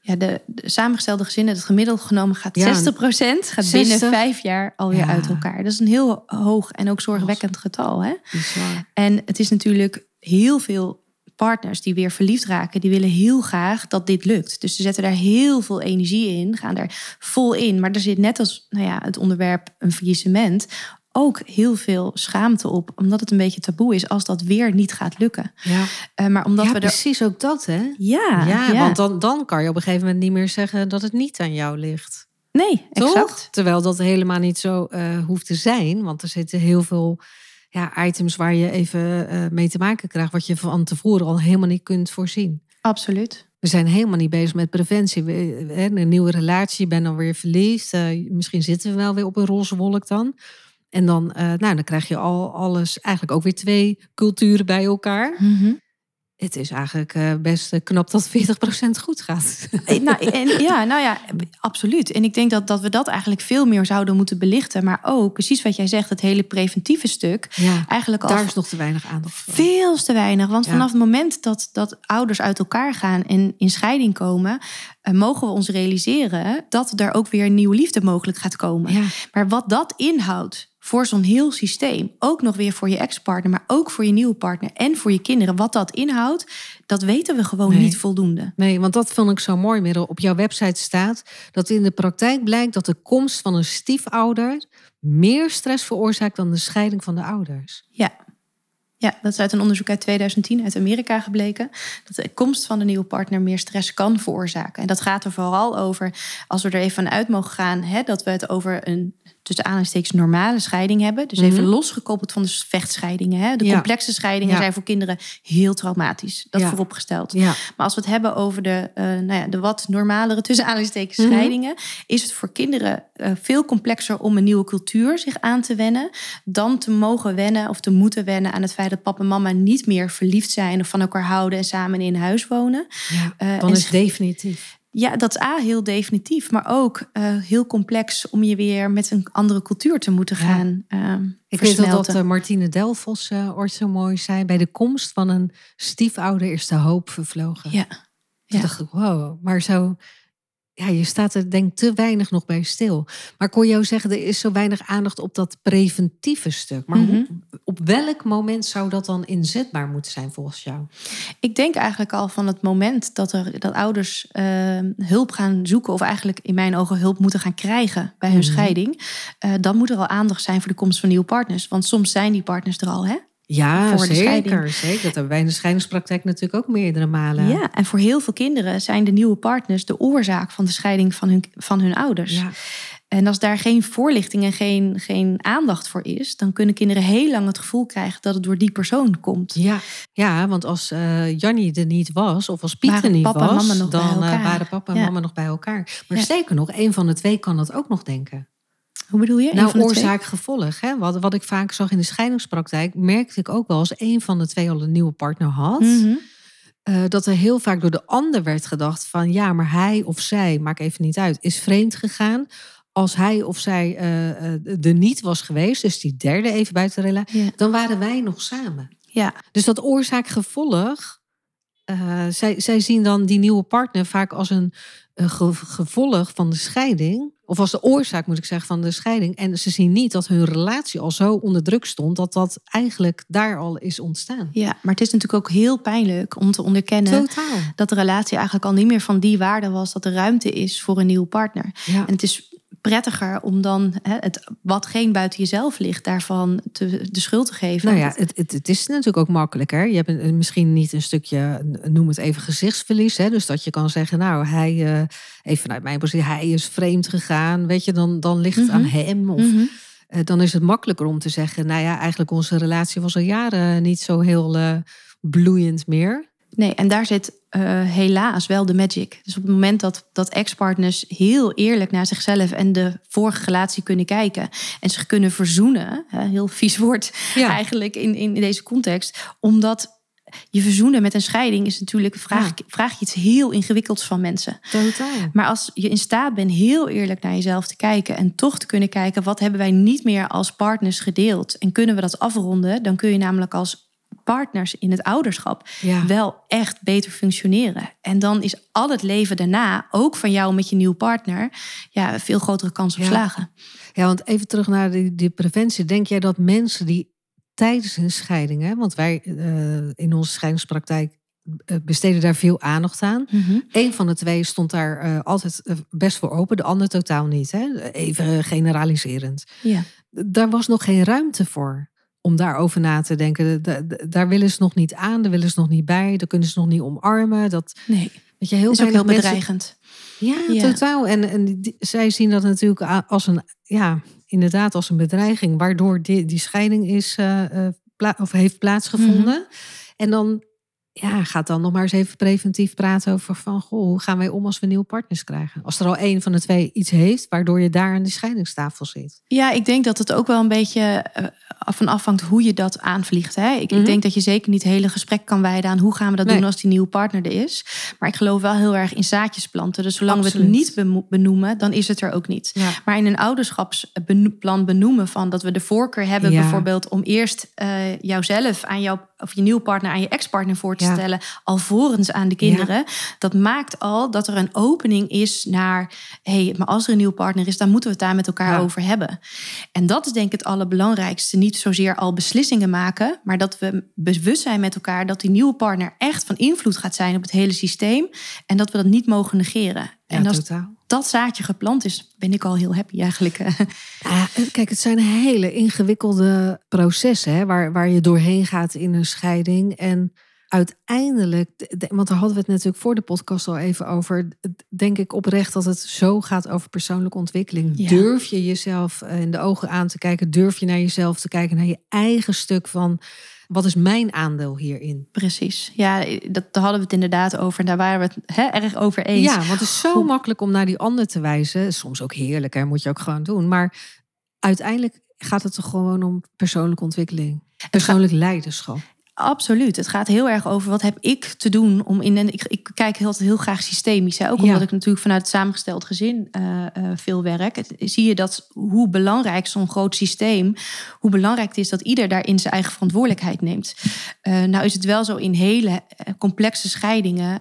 Ja, de, de samengestelde gezinnen, het gemiddeld genomen gaat Ja, 60% gaat binnen 60? vijf jaar alweer Ja. uit elkaar. Dat is een heel hoog en ook zorgwekkend getal. Hè? En het is natuurlijk heel veel partners die weer verliefd raken, die willen heel graag dat dit lukt. Dus ze zetten daar heel veel energie in, gaan er vol in. Maar er zit net als nou ja, het onderwerp een faillissement ook heel veel schaamte op, omdat het een beetje taboe is als dat weer niet gaat lukken. Ja, Eh, maar omdat ja we er. precies ook dat, hè? Ja, Ja, ja. want dan, dan kan je op een gegeven moment niet meer zeggen dat het niet aan jou ligt. nee, Toch? exact. Terwijl dat helemaal niet zo eh, hoeft te zijn. Want er zitten heel veel ja, items waar je even eh, mee te maken krijgt... wat je van tevoren al helemaal niet kunt voorzien. Absoluut. We zijn helemaal niet bezig met preventie. We, een nieuwe relatie, je bent dan weer verliefd. misschien zitten we wel weer op een roze wolk dan. En dan, eh, nou, dan krijg je al alles, eigenlijk ook weer twee culturen bij elkaar. Mhm. Het is eigenlijk eh, best eh, knap dat 40% goed gaat. Nou, (laughs) en, ja, nou ja, absoluut. En ik denk dat, dat we dat eigenlijk veel meer zouden moeten belichten. Maar ook, precies wat jij zegt, het hele preventieve stuk. Ja, Eigenlijk al daar is nog te weinig aandacht voor. veel te weinig. Want Ja. vanaf het moment dat, dat ouders uit elkaar gaan en in scheiding komen... mogen we ons realiseren dat er ook weer nieuwe liefde mogelijk gaat komen. Ja. Maar wat dat inhoudt voor zo'n heel systeem, ook nog weer voor je ex-partner... maar ook voor je nieuwe partner en voor je kinderen... wat dat inhoudt, dat weten we gewoon Nee. niet voldoende. Nee, want dat vond ik zo mooi. Merel. Op jouw website staat dat in de praktijk blijkt dat de komst van een stiefouder meer stress veroorzaakt dan de scheiding van de ouders. Ja. Ja, dat is uit een onderzoek uit 2010 uit Amerika gebleken. Dat de komst van een nieuwe partner meer stress kan veroorzaken. En dat gaat er vooral over, als we er even van uit mogen gaan, hè, dat we het over een tussen aanhalingstekens normale scheiding hebben. Dus even Mhm. losgekoppeld van de vechtscheidingen. Hè. De Ja. complexe scheidingen Ja. zijn voor kinderen heel traumatisch. Dat Ja. vooropgesteld. Maar als we het hebben over de, eh, nou ja, de wat normalere tussen aanhalingstekens Mhm. scheidingen, is het voor kinderen eh, veel complexer om een nieuwe cultuur zich aan te wennen, dan te mogen wennen of te moeten wennen aan het feit dat papa en mama niet meer verliefd zijn of van elkaar houden en samen in huis wonen. Eh, dan is definitief. Ja, dat is A, heel definitief, maar ook eh, heel complex om je weer met een andere cultuur te moeten Ja. gaan ehm Ik weet wel dat versmelten. eh, Martine Delfos eh, ooit zo mooi zei... bij de komst van een stiefouder is de hoop vervlogen. Ja. Toen Ja. dacht ik, wow, maar zo... Ja, je staat er denk ik te weinig nog bij stil. Maar ik hoor jou zeggen, er is zo weinig aandacht op dat preventieve stuk. Maar hoe- op welk moment zou dat dan inzetbaar moeten zijn volgens jou? Ik denk eigenlijk al van het moment dat, er, dat ouders eh, hulp gaan zoeken, of eigenlijk in mijn ogen hulp moeten gaan krijgen bij hun Mhm. scheiding, eh, dan moet er al aandacht zijn voor de komst van nieuwe partners. Want soms zijn die partners er al, hè? Ja, Voor zeker, zeker. Dat hebben wij in de scheidingspraktijk natuurlijk ook meerdere malen. Ja, en voor heel veel kinderen zijn de nieuwe partners de oorzaak van de scheiding van hun, van hun ouders. Ja. En als daar geen voorlichting en geen, geen aandacht voor is, dan kunnen kinderen heel lang het gevoel krijgen dat het door die persoon komt. Ja, ja want als eh Jannie er niet was, of als Piet er niet was, dan eh, waren papa en Ja. mama nog bij elkaar. Maar Ja. zeker nog, een van de twee kan dat ook nog denken. Hoe bedoel je? Nou, oorzaak-gevolg. hè? Wat, wat ik vaak zag in de scheidingspraktijk, merkte ik ook wel als een van de twee al een nieuwe partner had. Mhm. eh, dat er heel vaak door de ander werd gedacht van ja, maar hij of zij, maakt even niet uit, is vreemd gegaan. Als hij of zij eh, er niet was geweest, dus die derde even buiten de relatie, Ja. dan waren wij nog samen. Ja, Dus dat oorzaak-gevolg, zij, zij zien dan die nieuwe partner vaak als een, een ge- gevolg van de scheiding. Of als de oorzaak, moet ik zeggen, van de scheiding. En ze zien niet dat hun relatie al zo onder druk stond, dat dat eigenlijk daar al is ontstaan. ja, maar het is natuurlijk ook heel pijnlijk om te onderkennen Totaal. dat de relatie eigenlijk al niet meer van die waarde was dat er ruimte is voor een nieuwe partner. Ja. En het is prettiger om dan hè, het, wat geen buiten jezelf ligt, daarvan te, de schuld te geven. Nou ja, het, het, het is natuurlijk ook makkelijker. Je hebt een- misschien niet een stukje, noem het even gezichtsverlies. Hè? Dus dat je kan zeggen, nou, hij, eh, even vanuit mijn positie, hij is vreemd gegaan. Weet je, dan, dan ligt het aan Mhm. hem. Of, Mhm. eh, dan is het makkelijker om te zeggen, nou ja, eigenlijk onze relatie was al jaren niet zo heel uh, bloeiend meer. Nee, en daar zit uh, helaas wel de magic. Dus op het moment dat, dat ex-partners heel eerlijk naar zichzelf en de vorige relatie kunnen kijken en zich kunnen verzoenen, heel vies woord eigenlijk in, in deze context, omdat je verzoenen met een scheiding is natuurlijk vraag, vraag je iets heel ingewikkelds van mensen. Totaal. Maar als je in staat bent heel eerlijk naar jezelf te kijken en toch te kunnen kijken wat hebben wij niet meer als partners gedeeld en kunnen we dat afronden, dan kun je namelijk als partners in het ouderschap wel echt beter functioneren. En dan is al het leven daarna, ook van jou met je nieuwe partner, ja, veel grotere kans op slagen. Ja, want even terug naar die, die preventie. Denk jij dat mensen die tijdens een scheiding, hè, want wij uh, in onze scheidingspraktijk eh, besteden daar veel aandacht aan. Mm Eén van de twee stond daar uh, altijd best voor open, de ander totaal niet. Hè? Even generaliserend. Ja. Daar was nog geen ruimte voor om daarover na te denken. Daar willen ze nog niet aan, daar willen ze nog niet bij, daar kunnen ze nog niet omarmen. Dat, nee, weet je, heel, is heel bedreigend. Ja, totaal. En, en zij zien dat natuurlijk als een, ja, inderdaad als een bedreiging, waardoor die, die scheiding is, uh, of heeft plaatsgevonden. Mhm. En dan ja, gaat dan nog maar eens even preventief praten over van goh, hoe gaan wij om als we nieuwe partners krijgen? Als er al één van de twee iets heeft, waardoor je daar aan de scheidingstafel zit. Ja, ik denk dat het ook wel een beetje uh, van afhangt hoe je dat aanvliegt. Hè? Ik, ik, mhm. denk dat je zeker niet het hele gesprek kan wijden aan hoe gaan we dat doen als die nieuwe partner er is. Maar ik geloof wel heel erg in zaadjes planten. Dus zolang we het niet benoemen, dan is het er ook niet. Maar in een ouderschapsplan benoemen van dat we de voorkeur hebben, bijvoorbeeld om eerst uh, jouzelf aan jouw of je nieuwe partner aan je ex-partner voor te stellen, alvorens aan de kinderen. Dat maakt al dat er een opening is naar, hé, hey, maar als er een nieuwe partner is, dan moeten we het daar met elkaar over hebben. En dat is denk ik het allerbelangrijkste. Niet zozeer al beslissingen maken, maar dat we bewust zijn met elkaar dat die nieuwe partner echt van invloed gaat zijn op het hele systeem en dat we dat niet mogen negeren. en als dat zaadje geplant is, ben ik al heel happy eigenlijk. (laughs) Ja, kijk, het zijn hele ingewikkelde processen hè, waar, waar je doorheen gaat in een scheiding. En uiteindelijk, want daar hadden we het natuurlijk voor de podcast al even over, denk ik oprecht dat het zo gaat over persoonlijke ontwikkeling. Durf je jezelf eh, in de ogen aan te kijken? Durf je naar jezelf te kijken, naar je eigen stuk van wat is mijn aandeel hierin? Precies. Ja, dat, daar hadden we het inderdaad over. En daar waren we het hè, erg over eens. Ja, want het is zo makkelijk om naar die ander te wijzen. Soms ook heerlijk, hè, moet je ook gewoon doen. Maar uiteindelijk gaat het er gewoon om persoonlijke ontwikkeling. Persoonlijk leiderschap. Absoluut. Het gaat heel erg over wat heb ik te doen om in. En ik, ik kijk heel, heel graag systemisch. Hè? Ook omdat ik natuurlijk vanuit het samengesteld gezin uh, uh, veel werk. zie je dat hoe belangrijk zo'n groot systeem, hoe belangrijk het is dat ieder daarin zijn eigen verantwoordelijkheid neemt. Uh, nou is het wel zo in hele complexe scheidingen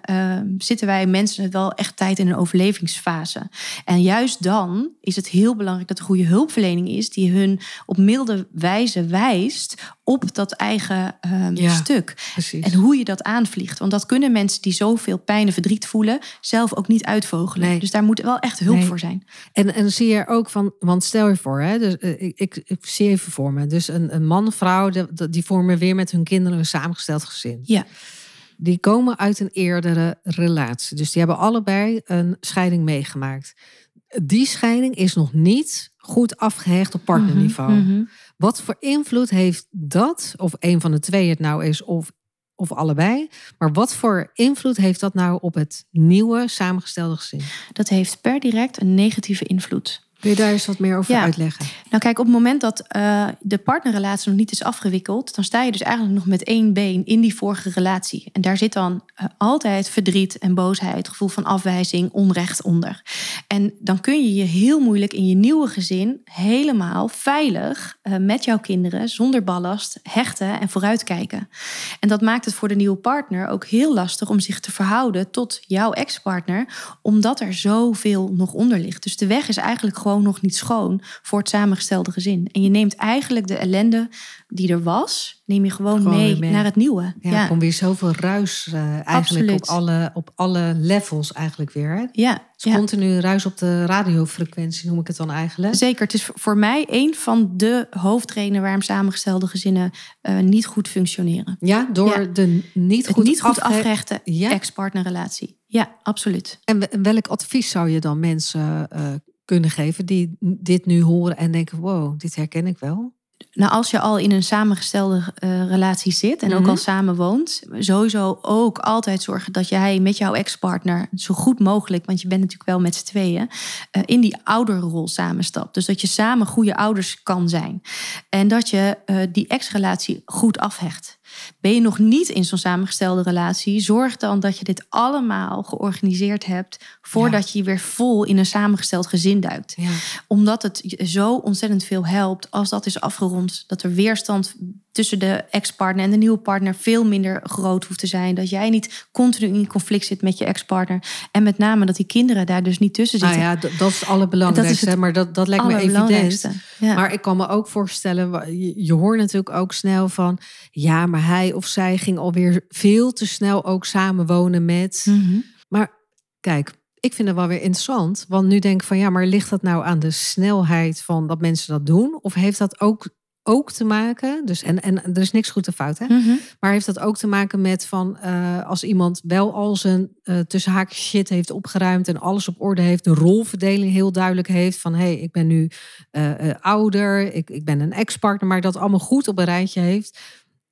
zitten wij mensen wel echt tijd in een overlevingsfase. En juist dan is het heel belangrijk dat er goede hulpverlening is die hun op milde wijze wijst op dat eigen stuk. Precies. En hoe je dat aanvliegt. Want dat kunnen mensen die zoveel pijn en verdriet voelen, zelf ook niet uitvogelen. Dus daar moet wel echt hulp voor zijn. En, en zie je ook van, want stel je voor, hè, dus, uh, ik, ik, ik, zie even voor me. Dus een, een man, vrouw, die, die vormen weer met hun kinderen een samengesteld gezin. Ja. Die komen uit een eerdere relatie. Dus die hebben allebei een scheiding meegemaakt. Die scheiding is nog niet goed afgehecht op partnerniveau. Mhm, mhm. Wat voor invloed heeft dat, of een van de twee het nou is, of, of allebei, maar wat voor invloed heeft dat nou op het nieuwe samengestelde gezin? Dat heeft per direct een negatieve invloed. Kun je daar eens wat meer over uitleggen? Nou kijk, op het moment dat uh, de partnerrelatie nog niet is afgewikkeld, dan sta je dus eigenlijk nog met één been in die vorige relatie. En daar zit dan uh, altijd verdriet en boosheid, gevoel van afwijzing, onrecht onder. En dan kun je je heel moeilijk in je nieuwe gezin helemaal veilig uh, met jouw kinderen, zonder ballast, hechten en vooruitkijken. En dat maakt het voor de nieuwe partner ook heel lastig om zich te verhouden tot jouw ex-partner, omdat er zoveel nog onder ligt. Dus de weg is eigenlijk gewoon gewoon nog niet schoon voor het samengestelde gezin. En je neemt eigenlijk de ellende die er was, neem je gewoon, mee, naar het nieuwe. Ja, ja. komt weer zoveel ruis uh, eigenlijk op alle, op alle levels eigenlijk weer. Hè? Ja. Dus continu ruis op de radiofrequentie noem ik het dan eigenlijk. Zeker, het is voor mij een van de hoofdredenen waarom samengestelde gezinnen uh, niet goed functioneren. Ja, door de niet goed, niet goed afgehechte ex-partnerrelatie. Ja, absoluut. En welk advies zou je dan mensen uh, kunnen geven die dit nu horen en denken: wow, dit herken ik wel? Nou, als je al in een samengestelde uh, relatie zit en ook Mhm. al samen woont, sowieso ook altijd zorgen dat jij met jouw ex-partner zo goed mogelijk, want je bent natuurlijk wel met z'n tweeën, eh, in die ouderrol samenstapt. Dus dat je samen goede ouders kan zijn. En dat je eh, die ex-relatie goed afhecht. Ben je nog niet in zo'n samengestelde relatie, zorg dan dat je dit allemaal georganiseerd hebt voordat je weer vol in een samengesteld gezin duikt Ja. omdat het zo ontzettend veel helpt als dat is afgerond. Dat er weerstand tussen de ex-partner en de nieuwe partner veel minder groot hoeft te zijn. Dat jij niet continu in conflict zit met je ex-partner. En met name dat die kinderen daar dus niet tussen Nou zitten. ja, d- dat is het allerbelangrijkste. Dat is het maar dat, dat lijkt me evident. Ja. Maar ik kan me ook voorstellen, je, hoort natuurlijk ook snel van, ja, maar hij of zij ging alweer veel te snel ook samenwonen met. Mhm. Maar kijk, ik vind het wel weer interessant, want nu denk ik van, ja, maar ligt dat nou aan de snelheid van dat mensen dat doen? Of heeft dat ook, ook te maken, dus en, en er is niks goed of fout, hè? Mhm. Maar heeft dat ook te maken met van eh, als iemand wel al zijn uh, tussen haakjes shit heeft opgeruimd en alles op orde heeft, de rolverdeling heel duidelijk heeft van hé, hey, ik ben nu uh, uh, ouder, ik, ik ben een ex-partner, maar dat allemaal goed op een rijtje heeft,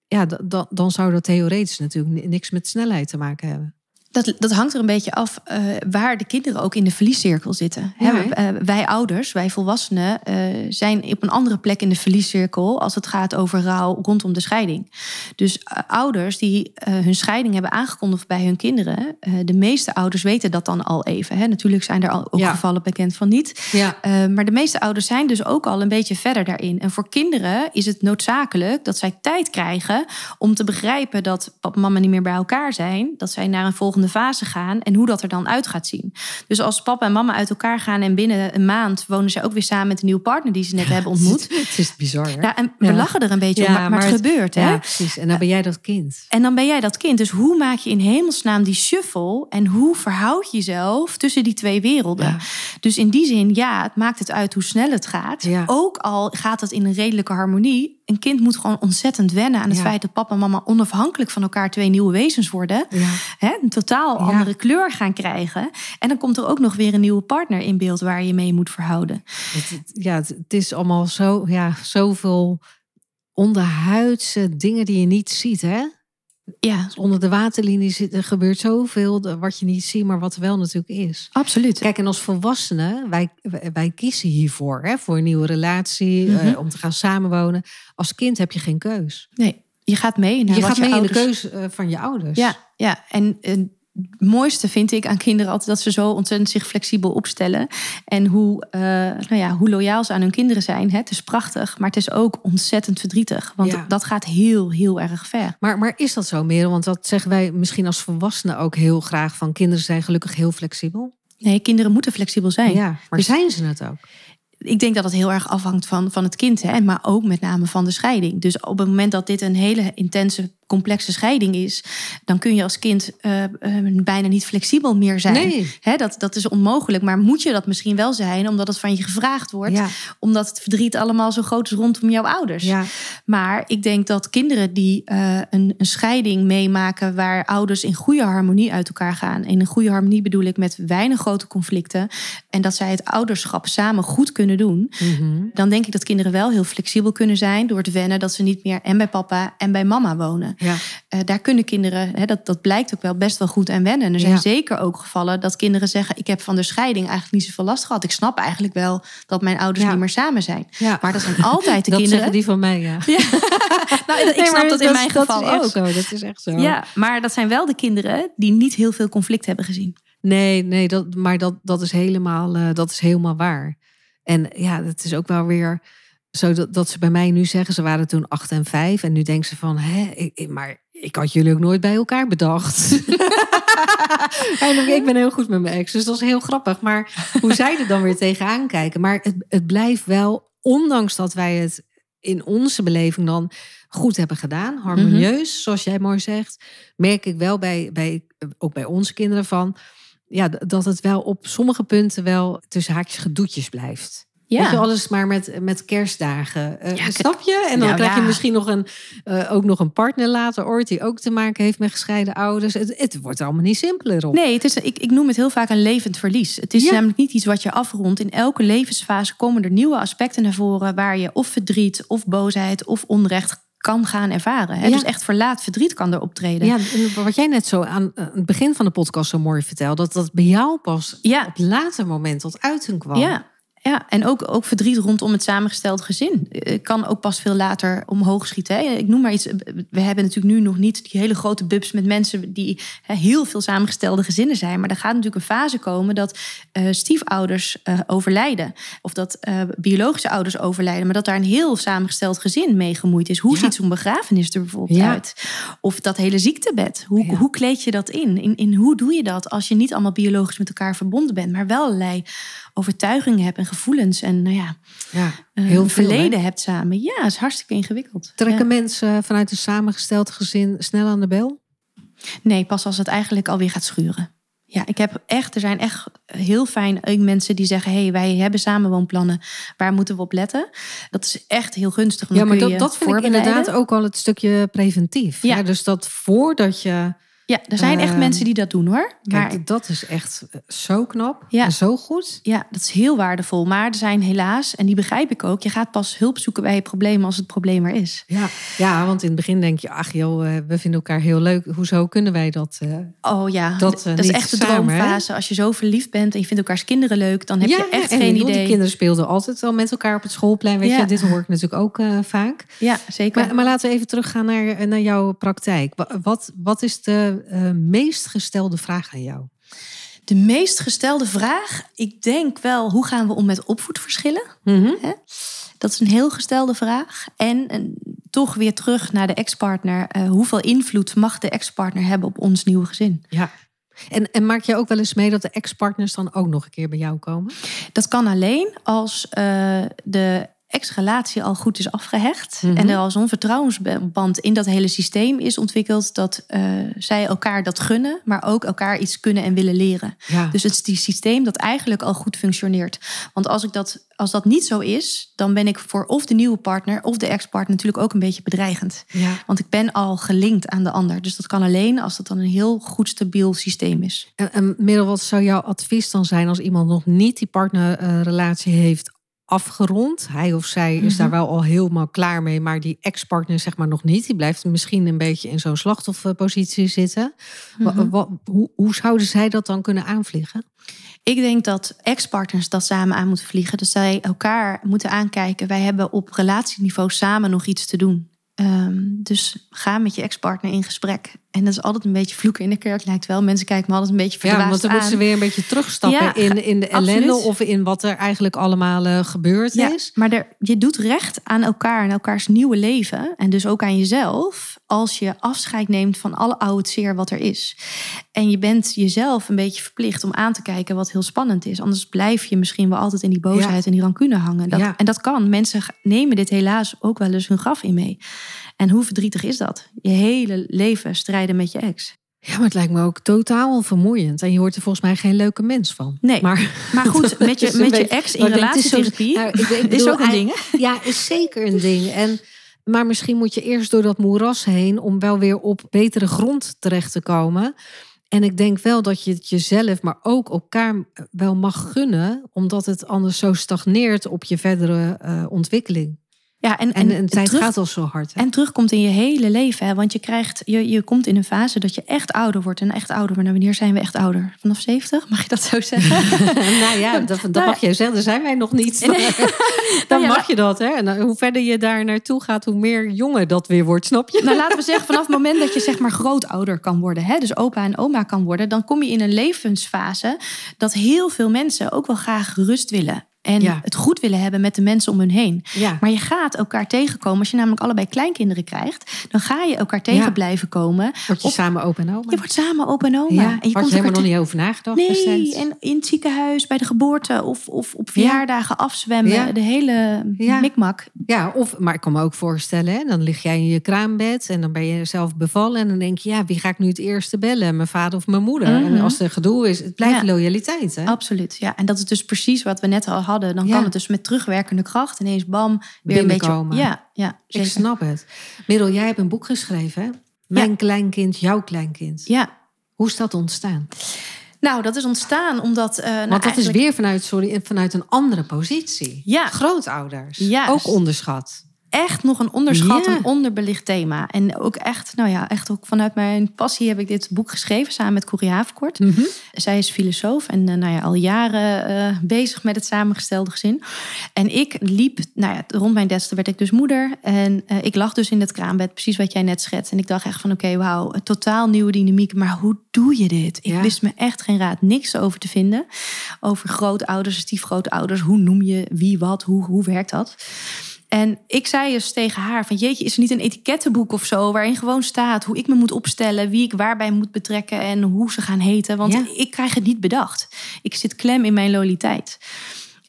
ja, dan, dan zou dat theoretisch natuurlijk niks met snelheid te maken hebben. Dat, dat hangt er een beetje af uh, waar de kinderen ook in de verliescirkel zitten. Ja, uh, wij ouders, wij volwassenen, uh, zijn op een andere plek in de verliescirkel als het gaat over rouw rondom de scheiding. Dus ouders die hun scheiding hebben aangekondigd bij hun kinderen, de meeste ouders weten dat dan al even. Hè. Natuurlijk zijn er al ook Ja. gevallen bekend van niet. Ja. Maar de meeste ouders zijn dus ook al een beetje verder daarin. En voor kinderen is het noodzakelijk dat zij tijd krijgen om te begrijpen dat papa en mama niet meer bij elkaar zijn. Dat zij naar een volgende fase gaan en hoe dat er dan uit gaat zien. Dus als papa en mama uit elkaar gaan en binnen een maand wonen ze ook weer samen met een nieuwe partner die ze net hebben ontmoet. Het is, het is bizar. Hè? Ja, en we ja. lachen er een beetje ja, om, maar, maar, het, het gebeurt. Ja, hè? precies. En dan ben jij dat kind. En dan ben jij dat kind. Dus hoe maak je in hemelsnaam die shuffle en hoe verhoud je jezelf tussen die twee werelden? Dus in die zin, ja, het maakt het uit hoe snel het gaat. Ook al gaat het in een redelijke harmonie. Een kind moet gewoon ontzettend wennen aan het feit dat papa en mama onafhankelijk van elkaar twee nieuwe wezens worden. Hè, een totaal andere kleur gaan krijgen. En dan komt er ook nog weer een nieuwe partner in beeld waar je mee moet verhouden. Het, ja, het, het is allemaal zo, ja, zoveel onderhuidse dingen die je niet ziet, hè? Ja. Onder de waterlinie zit, er gebeurt zoveel wat je niet ziet, maar wat wel natuurlijk is. Absoluut. Kijk, en als volwassenen, wij, wij kiezen hiervoor, hè, voor een nieuwe relatie, mm -hmm. uh, om te gaan samenwonen. Als kind heb je geen keus. Nee, je gaat mee. Naar je gaat je mee ouders... in de keus uh, van je ouders. Ja, ja. en. en het mooiste vind ik aan kinderen altijd dat ze zo ontzettend zich flexibel opstellen. En hoe, uh, nou ja, hoe loyaal ze aan hun kinderen zijn. Hè? Het is prachtig, maar het is ook ontzettend verdrietig. Want ja. dat gaat heel, heel erg ver. Maar, maar is dat zo, Merel? Want dat zeggen wij misschien als volwassenen ook heel graag. Van kinderen zijn gelukkig heel flexibel. Nee, kinderen moeten flexibel zijn. Ja, maar dus, zijn ze het ook? ik denk dat het heel erg afhangt van, van het kind, hè, maar ook met name van de scheiding. Dus op het moment dat dit een hele intense, complexe scheiding is, dan kun je als kind uh, uh, bijna niet flexibel meer zijn. Nee. Hè, dat, dat is onmogelijk. Maar moet je dat misschien wel zijn, omdat het van je gevraagd wordt, ja. omdat het verdriet allemaal zo groot is rondom jouw ouders. Ja. Maar ik denk dat kinderen die uh, een, een scheiding meemaken, waar ouders in goede harmonie uit elkaar gaan. In een goede harmonie bedoel ik met weinig grote conflicten. En dat zij het ouderschap samen goed kunnen doen. Mm -hmm. Dan denk ik dat kinderen wel heel flexibel kunnen zijn door te wennen dat ze niet meer en bij papa en bij mama wonen. Ja. Uh, daar kunnen kinderen, hè, dat, dat blijkt ook wel best wel goed aan wennen. Er zijn Ja. zeker ook gevallen dat kinderen zeggen: Ik heb van de scheiding eigenlijk niet zoveel last gehad. Ik snap eigenlijk wel dat mijn ouders Ja. niet meer samen zijn. Maar dat zijn altijd de (laughs) dat kinderen. zeggen die van mij, ja. (laughs) Nou, ik Nee, snap dat in mijn dat geval ook. Zo, dat is echt zo. Ja, maar dat zijn wel de kinderen die niet heel veel conflict hebben gezien. Nee, nee dat, maar dat, dat, is helemaal, uh, dat is helemaal waar. En ja, het is ook wel weer zo dat, ze bij mij nu zeggen, ze waren toen acht en vijf. En nu denken ze van, hè, ik, maar ik had jullie ook nooit bij elkaar bedacht. (laughs) en ik ben heel goed met mijn ex, dus dat is heel grappig. Maar hoe zij er dan weer tegenaan kijken. Maar het, het blijft wel, ondanks dat wij het in onze beleving dan goed hebben gedaan, harmonieus, zoals jij mooi zegt, merk ik wel bij, bij, ook bij onze kinderen van, ja, dat het wel op sommige punten wel tussen haakjes gedoetjes blijft. Ja. Weet je, alles maar met, met kerstdagen. Ja, snap je? En dan Nou, krijg je ja. misschien nog een, eh, ook nog een partner later ooit... die ook te maken heeft met gescheiden ouders. Het, het wordt allemaal niet simpeler op. Nee, het is, ik, ik noem het heel vaak een levend verlies. Het is Ja. namelijk niet iets wat je afrondt. In elke levensfase komen er nieuwe aspecten naar voren... waar je of verdriet, of boosheid, of onrecht kan gaan ervaren. Hè? Ja. Dus echt verlaat verdriet kan er optreden. Ja, wat jij net zo aan eh, het begin van de podcast zo mooi vertelde... dat dat bij jou pas Ja. op later moment tot uiting kwam. Ja, ja. en ook, ook verdriet rondom het samengesteld gezin. Eh, Kan ook pas veel later omhoog schieten. Hè. Ik noem maar iets. We hebben natuurlijk nu nog niet die hele grote bubs met mensen die hè, heel veel samengestelde gezinnen zijn. Maar er gaat natuurlijk een fase komen dat eh, stiefouders eh, overlijden. Of dat eh, biologische ouders overlijden. Maar dat daar een heel samengesteld gezin mee gemoeid is. Hoe Ja. ziet zo'n begrafenis er bijvoorbeeld Ja. uit? Of dat hele ziektebed. Hoe, Ja. hoe kleed je dat in? in? In hoe doe je dat als je niet allemaal biologisch met elkaar verbonden bent, maar wel allerlei overtuigingen hebt en gevoelens en nou ja, Ja, eh, heel veel, hè? verleden hebt samen. Ja, is hartstikke ingewikkeld. Trekken Ja. mensen vanuit een samengesteld gezin snel aan de bel? Nee, pas als het eigenlijk alweer gaat schuren. Ja, ik heb echt, er zijn echt heel fijn ook mensen die zeggen: hé, hey, wij hebben samenwoonplannen, waar moeten we op letten? Dat is echt heel gunstig. Ja, maar dat, dat vind ik inderdaad ook al het stukje preventief. Ja. Ja. dus dat voordat je... Ja, er zijn echt Ehm, mensen die dat doen hoor. Kijk, Maar dat is echt eh, zo knap Ja. en zo goed. Ja, dat is heel waardevol. Maar er zijn helaas, en die begrijp ik ook, je gaat pas hulp zoeken bij je probleem als het probleem er is. Ja. ja, want in het begin denk je, ach joh, eh, we vinden elkaar heel leuk. Hoezo kunnen wij dat? eh? Oh ja, Dat, dat, is echt de hè? droomfase. Als je zo verliefd bent en je vindt elkaars kinderen leuk, dan heb ja, je echt en geen idee. Die kinderen speelden altijd al met elkaar op het schoolplein. Weet Ja. je, dit hoor ik natuurlijk ook vaak. Ja, zeker. Maar, maar laten we even teruggaan naar, naar jouw praktijk. Wa- Wat, wat is de eh, meest gestelde vraag aan jou? De meest gestelde vraag, ik denk wel, hoe gaan we om met opvoedverschillen? Dat is een heel gestelde vraag. En, en toch weer terug naar de ex-partner. Eh, hoeveel invloed mag de ex-partner hebben op ons nieuwe gezin? Ja. En, en maak je ook wel eens mee dat de ex-partners dan ook nog een keer bij jou komen? Dat kan alleen als eh, de ex-relatie al goed is afgehecht. Mhm. En er al zo'n vertrouwensband in dat hele systeem is ontwikkeld... dat eh, zij elkaar dat gunnen, maar ook elkaar iets kunnen en willen leren. Ja. Dus het is die systeem dat eigenlijk al goed functioneert. Want als, ik dat, als dat niet zo is, dan ben ik voor of de nieuwe partner... of de ex-partner natuurlijk ook een beetje bedreigend. ja. Want ik ben al gelinkt aan de ander. Dus dat kan alleen als dat dan een heel goed stabiel systeem is. En, en Merel, wat zou jouw advies dan zijn als iemand nog niet die partnerrelatie heeft afgerond? Hij of zij is Mhm. daar wel al helemaal klaar mee, maar die ex-partner zeg maar nog niet. Die blijft misschien een beetje in zo'n slachtofferpositie zitten. Mhm. hoe, hoe zouden zij dat dan kunnen aanvliegen? Ik denk dat ex-partners dat samen aan moeten vliegen. Dat zij elkaar moeten aankijken. Wij hebben op relatieniveau samen nog iets te doen. Ehm, dus ga met je ex-partner in gesprek. En dat is altijd een beetje vloeken in de kerk, lijkt wel. Mensen kijken me altijd een beetje Ja, verdwaasd want dan moeten ze weer een beetje terugstappen Ja, in, in de ellende of in wat er eigenlijk allemaal eh, gebeurd Ja, is. maar er, je doet recht aan elkaar en elkaars nieuwe leven. En dus ook aan jezelf. Als je afscheid neemt van alle oude zeer wat er is. En je bent jezelf een beetje verplicht om aan te kijken wat heel spannend is. Anders blijf je misschien wel altijd in die boosheid en die rancune hangen. Dat, Ja. En dat kan. Mensen nemen dit helaas ook wel eens hun graf in mee. En hoe verdrietig is dat? Je hele leven strijden met je ex. Ja, maar het lijkt me ook totaal vermoeiend. En je hoort er volgens mij geen leuke mens van. Nee. Maar, Maar goed, (laughs) met je, met je ex in relatietherapie Nou, ik- (laughs) ik is ook een ding. hè? Ja, is zeker een ding. En, maar misschien moet je eerst door dat moeras heen om wel weer op betere grond terecht te komen. En ik denk wel dat je het jezelf, maar ook elkaar wel mag gunnen, omdat het anders zo stagneert op je verdere eh, ontwikkeling. Ja, en, En, en de tijd terug- gaat al zo hard. Hè? En terugkomt in je hele leven. Hè? Want je krijgt, je, je komt in een fase dat je echt ouder wordt. En echt ouder. Maar nou, wanneer zijn we echt ouder? Vanaf 70? Mag je dat zo zeggen? (laughs) nou ja, dat, dat Nou, mag jij zeggen. Daar zijn wij nog niet. (laughs) Nee. Dan Nou ja, mag je dat. Hè? En hoe verder je daar naartoe gaat, hoe meer jonger dat weer wordt. Snap je? nou, laten we zeggen, vanaf het moment dat je zeg maar grootouder kan worden. Hè? Dus opa en oma kan worden. Dan kom je in een levensfase dat heel veel mensen ook wel graag rust willen. En Ja. het goed willen hebben met de mensen om hun heen. Ja. Maar je gaat elkaar tegenkomen. Als je namelijk allebei kleinkinderen krijgt. Dan ga je elkaar tegen Ja. blijven komen. Word je Op- samen opa en oma? Je wordt samen opa en oma. en je had je helemaal nog niet over nagedacht Nee, destijds? en in het ziekenhuis, bij de geboorte of, of op verjaardagen afzwemmen. De hele mikmak. Ja, of, maar ik kan me ook voorstellen, hè, dan lig jij in je kraambed en dan ben je zelf bevallen. En dan denk je, ja, wie ga ik nu het eerste bellen? Mijn vader of mijn moeder? En Mhm. als er gedoe is, het blijft loyaliteit. Hè? Absoluut, ja. En dat is dus precies wat we net al hadden hadden, dan Ja. kan het dus met terugwerkende kracht ineens bam weer een beetje. Ja, ja, Ik snap het. Merel, jij hebt een boek geschreven, hè? Mijn kleinkind, jouw kleinkind. Ja, Hoe is dat ontstaan? nou, dat is ontstaan omdat. eh, nou, Want dat is weer vanuit, sorry, vanuit een andere positie. Ja. Grootouders. Juist. Ook onderschat. Echt nog een onderschat, Ja. een onderbelicht thema. En ook echt, nou ja, echt ook vanuit mijn passie heb ik dit boek geschreven samen met Corrie Havenkort. Mhm. Zij is filosoof en eh, nou ja, al jaren eh, bezig met het samengestelde gezin. En ik liep, nou ja, rond mijn dertigste werd ik dus moeder. En eh, ik lag dus in het kraambed, precies wat jij net schetst. En ik dacht echt van, oké, wauw, een totaal nieuwe dynamiek. Maar hoe doe je dit? Ik Ja. wist me echt geen raad, niks over te vinden. Over grootouders, stiefgrootouders. Hoe noem je wie wat? Hoe, hoe werkt dat? En ik zei eens tegen haar van jeetje, is er niet een etikettenboek of zo waarin gewoon staat hoe ik me moet opstellen, wie ik waarbij moet betrekken en hoe ze gaan heten? Want Ja. ik krijg het niet bedacht. Ik zit klem in mijn loyaliteit.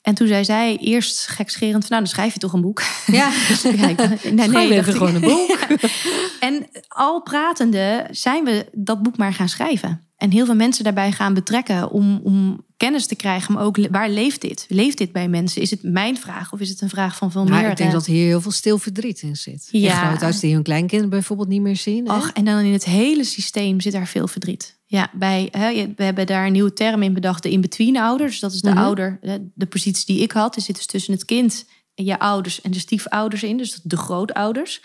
En toen zei zij eerst gekscherend van nou, dan schrijf je toch een boek. Ja, (laughs) Ja, ik- nee, Schrijf nee, even dacht ik. gewoon een boek. (laughs) En al pratende zijn we dat boek maar gaan schrijven. En heel veel mensen daarbij gaan betrekken om, om kennis te krijgen. Maar ook waar leeft dit? Leeft dit bij mensen? Is het mijn vraag of is het een vraag van veel Maar meer? ik denk eh, dat hier heel veel stil verdriet in zit. Ja. Grootouders die hun kleinkinderen bijvoorbeeld niet meer zien. Och, en dan in het hele systeem zit daar veel verdriet. Ja, bij, hè, we hebben daar een nieuwe term in bedacht, de in-between ouder. Dus dat is de Mhm. ouder, de, positie die ik had. Die zit dus tussen het kind je ouders en de stiefouders in. Dus de grootouders.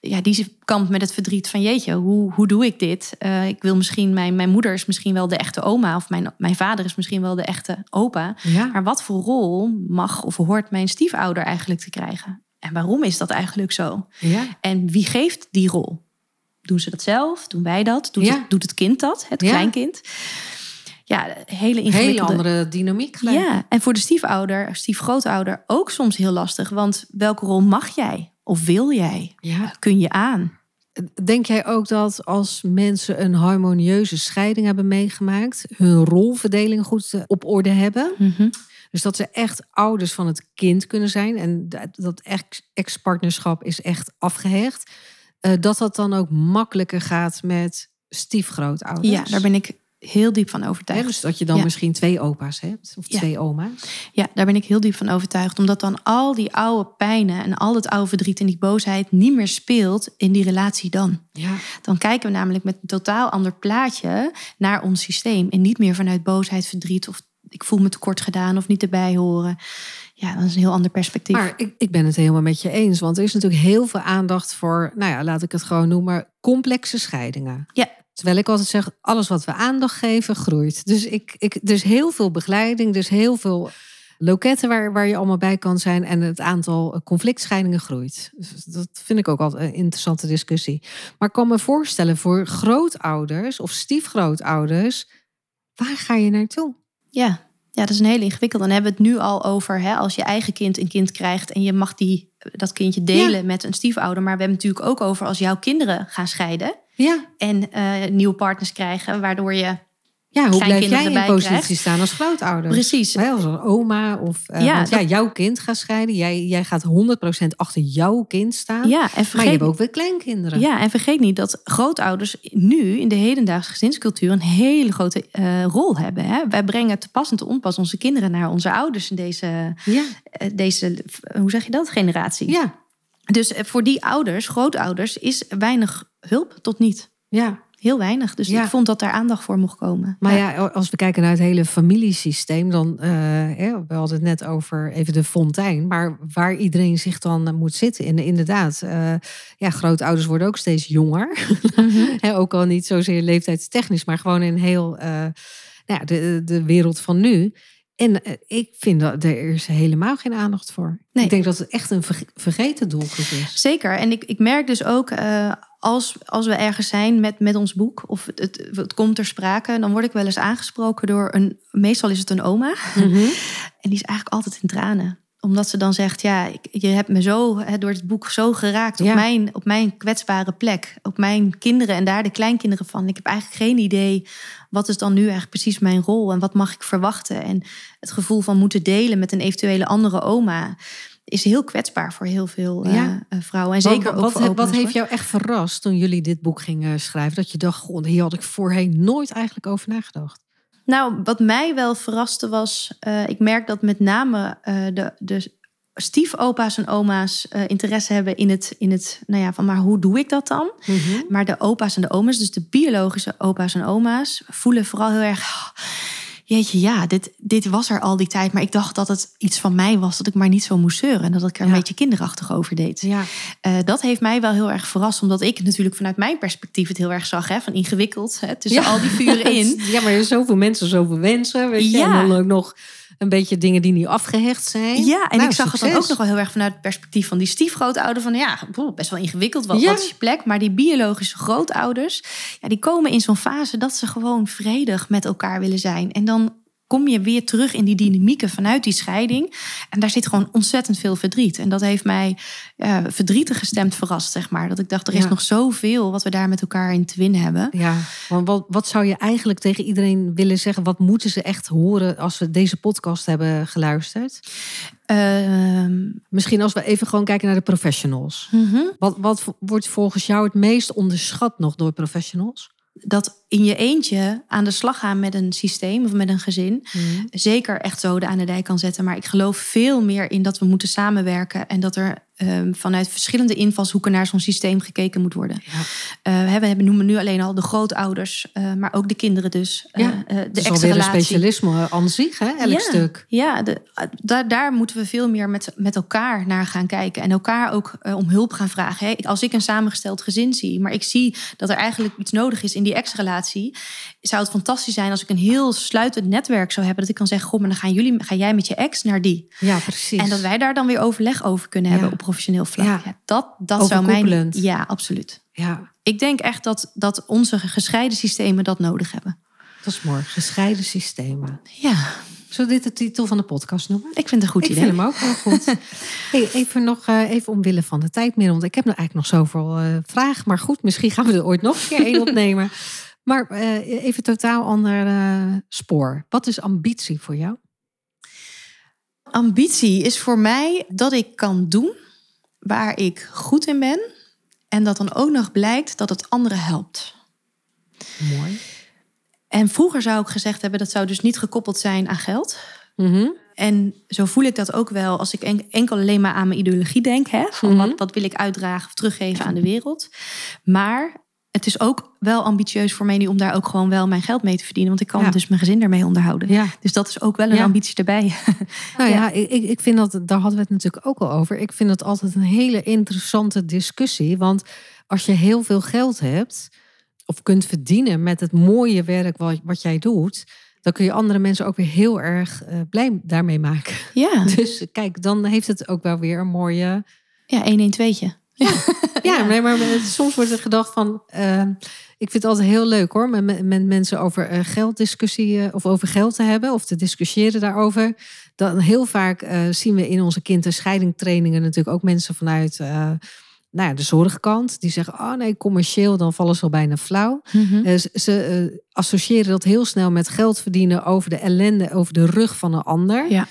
Ja, die kampt met het verdriet van jeetje, hoe, hoe doe ik dit? Eh, ik wil misschien, mijn, mijn moeder is misschien wel de echte oma. Of mijn, mijn vader is misschien wel de echte opa. Ja. Maar wat voor rol mag of hoort mijn stiefouder eigenlijk te krijgen? En waarom is dat eigenlijk zo? ja. En wie geeft die rol? Doen ze dat zelf? Doen wij dat? Doet, Ja. het, doet het kind dat? Het Ja. kleinkind? Ja, hele Hele ingewikkelde... andere dynamiek gelijk. Ja, en voor de stiefouder, stiefgrootouder ook soms heel lastig. Want welke rol mag jij? Of wil jij? Ja. Kun je aan? Denk jij ook dat als mensen een harmonieuze scheiding hebben meegemaakt, hun rolverdeling goed eh, op orde hebben? Dus dat ze echt ouders van het kind kunnen zijn en dat- dat ex- ex-partnerschap is echt afgehecht. eh, dat dat dan ook makkelijker gaat met stiefgrootouders. Ja, daar ben ik heel diep van overtuigd. dus dat je dan Ja. misschien twee opa's hebt of Ja. twee oma's. Ja, daar ben ik heel diep van overtuigd. Omdat dan al die oude pijnen en al het oude verdriet en die boosheid niet meer speelt in die relatie dan. Ja. Dan kijken we namelijk met een totaal ander plaatje naar ons systeem. En niet meer vanuit boosheid, verdriet of ik voel me tekort gedaan of niet erbij horen. Ja, dat is een heel ander perspectief. Maar ik, ik ben het helemaal met je eens. Want er is natuurlijk heel veel aandacht voor, nou ja, laat ik het gewoon noemen, complexe scheidingen. Ja. Terwijl ik altijd zeg, alles wat we aandacht geven, groeit. Dus ik, ik, er is heel veel begeleiding, is heel veel loketten waar, waar je allemaal bij kan zijn. En het aantal conflictscheidingen groeit. Dus dat vind ik ook altijd een interessante discussie. Maar ik kan me voorstellen voor grootouders of stiefgrootouders, waar ga je naartoe? Ja. ja, dat is een hele ingewikkelde. Dan hebben we het nu al over hè, als je eigen kind een kind krijgt en je mag die, dat kindje delen met een stiefouder. Maar we hebben het natuurlijk ook over als jouw kinderen gaan scheiden Ja, en eh, nieuwe partners krijgen, waardoor je ja hoe blijf jij in positie krijgt. staan als grootouders? precies Hè, als een oma of eh, Ja, want ja, jouw kind gaat scheiden. Jij, jij gaat 100% achter jouw kind staan. ja, en maar je vergeet hebt ook weer kleinkinderen. Ja, en vergeet niet dat grootouders nu in de hedendaagse gezinscultuur een hele grote eh, rol hebben. Hè? Wij brengen te pas en te onpas onze kinderen naar onze ouders in deze, ja. deze hoe zeg je dat, generatie. ja. Dus eh, voor die ouders, grootouders, is weinig hulp tot niet. ja. Heel weinig. Dus Ja. ik vond dat daar aandacht voor mocht komen. Maar ja, als we kijken naar het hele familiesysteem, dan, eh, we hadden het net over even de fontein, maar waar iedereen zich dan eh, moet zitten. En inderdaad, ja, grootouders worden ook steeds jonger. Mhm. (laughs) Ook al niet zozeer leeftijdstechnisch, maar gewoon in heel nou ja, de, de wereld van nu. En eh, ik vind dat er is helemaal geen aandacht voor. Nee. Ik denk dat het echt een verge- vergeten doelgroep is. Zeker. En ik, ik merk dus ook, eh, als, als we ergens zijn met, met ons boek, of het, het, het komt ter sprake, dan word ik wel eens aangesproken door een, meestal is het een oma. (laughs) En die is eigenlijk altijd in tranen. Omdat ze dan zegt, ja, ik, je hebt me zo hè, door het boek zo geraakt op, Ja. mijn, op mijn kwetsbare plek. Op mijn kinderen en daar de kleinkinderen van. Ik heb eigenlijk geen idee, wat is dan nu eigenlijk precies mijn rol? En wat mag ik verwachten? En het gevoel van moeten delen met een eventuele andere oma... is heel kwetsbaar voor heel veel eh, Ja. eh, vrouwen. En zeker wat, ook wat, voor wat heeft jou echt verrast toen jullie dit boek gingen schrijven? Dat je dacht, goh, hier had ik voorheen nooit eigenlijk over nagedacht. Nou, wat mij wel verraste was, uh, ik merk dat met name uh, de, de stiefopa's en oma's uh, interesse hebben in het, in het, nou ja, van maar hoe doe ik dat dan? Mm -hmm. Maar de opa's en de oma's, dus de biologische opa's en oma's, voelen vooral heel erg. Jeetje, ja, dit, dit was er al die tijd. Maar ik dacht dat het iets van mij was, dat ik maar niet zo moest zeuren. En dat ik er een beetje kinderachtig over deed. Ja. Uh, dat heeft mij wel heel erg verrast. Omdat ik natuurlijk vanuit mijn perspectief het heel erg zag. Hè, van ingewikkeld, hè, tussen al die vuren (laughs) in. Ja, maar er zijn zoveel mensen, zoveel wensen. Weet je? En dan ook nog een beetje dingen die niet afgehecht zijn. Ja, en Nou, ik zag succes. het dan ook nog wel heel erg vanuit het perspectief van die stiefgrootouder. Van ja, boe, best wel ingewikkeld, wat, Ja. wat is je plek? Maar die biologische grootouders, ja, die komen in zo'n fase dat ze gewoon vredig met elkaar willen zijn. En dan kom je weer terug in die dynamieken vanuit die scheiding. En daar zit gewoon ontzettend veel verdriet. En dat heeft mij eh, verdrietig gestemd verrast, zeg maar. Dat ik dacht, er is Ja. nog zoveel wat we daar met elkaar in te winnen hebben. Ja, want wat, wat zou je eigenlijk tegen iedereen willen zeggen? Wat moeten ze echt horen als we deze podcast hebben geluisterd? Ehm, Misschien als we even gewoon kijken naar de professionals. mhm. Wat, wat wordt volgens jou het meest onderschat nog door professionals? Dat in je eentje aan de slag gaan met een systeem of met een gezin. Mhm. zeker echt zoden aan de dijk kan zetten. Maar ik geloof veel meer in dat we moeten samenwerken. En dat er ehm, vanuit verschillende invalshoeken naar zo'n systeem gekeken moet worden. Ja. Eh, we hebben noemen nu alleen al de grootouders, eh, maar ook de kinderen dus. Eh, Ja, eh, de extra een specialisme aan zich, hè? elk Ja. stuk. Ja, de, daar, daar moeten we veel meer met, met elkaar naar gaan kijken. En elkaar ook om hulp gaan vragen. Hè. Als ik een samengesteld gezin zie, maar ik zie dat er eigenlijk iets nodig is in die ex-relatie. Zou het fantastisch zijn als ik een heel sluitend netwerk zou hebben. Dat ik kan zeggen: Goh, maar dan gaan jullie, ga jij met je ex naar die. Ja, precies. En dat wij daar dan weer overleg over kunnen hebben op professioneel vlak. Ja. Ja. dat dat zou mijn. Ja, absoluut. Ja, Ik denk echt dat, dat onze gescheiden systemen dat nodig hebben. dat is mooi. Gescheiden systemen. Ja, Zullen we dit de titel van de podcast noemen? ik vind het een goed ik idee. vind hem ook heel goed. (laughs) hey, even nog eh, even omwille van de tijd meer, want ik heb nou eigenlijk nog zoveel eh, vragen. Maar goed, misschien gaan we er ooit nog een keer één (laughs) opnemen. Maar eh, even totaal ander spoor. Wat is ambitie voor jou? Ambitie is voor mij dat ik kan doen waar ik goed in ben. En dat dan ook nog blijkt dat het anderen helpt. Mooi. En vroeger zou ik gezegd hebben, dat zou dus niet gekoppeld zijn aan geld. Mhm. En zo voel ik dat ook wel als ik en- enkel alleen maar aan mijn ideologie denk. Hè? Van Mhm. wat, wat wil ik uitdragen of teruggeven aan de wereld. Maar het is ook wel ambitieus voor mij nu om daar ook gewoon wel mijn geld mee te verdienen. Want ik kan Ja. dus mijn gezin daarmee onderhouden. Ja. Dus dat is ook wel een Ja. ambitie erbij. (laughs) Nou ja, ik, ik- vind dat, daar hadden we het natuurlijk ook al over. Ik vind het altijd een hele interessante discussie. Want als je heel veel geld hebt, of kunt verdienen met het mooie werk wat, wat jij doet, dan kun je andere mensen ook weer heel erg eh, blij daarmee maken. Ja, (laughs) Dus kijk, dan heeft het ook wel weer een mooie. ja 1 1 2 (laughs) Ja, nee, maar soms wordt er gedacht van. eh, ik vind het altijd heel leuk hoor, met, met- mensen over eh, gelddiscussie eh, of over geld te hebben of te discussiëren daarover. Dan heel vaak eh, zien we in onze kind- en scheidingtrainingen natuurlijk ook mensen vanuit nou ja, de zorgkant. Die zeggen, oh nee, commercieel, dan vallen ze al bijna flauw. Eh, ze ze, associëren dat heel snel met geld verdienen over de ellende, over de rug van een ander. Ja.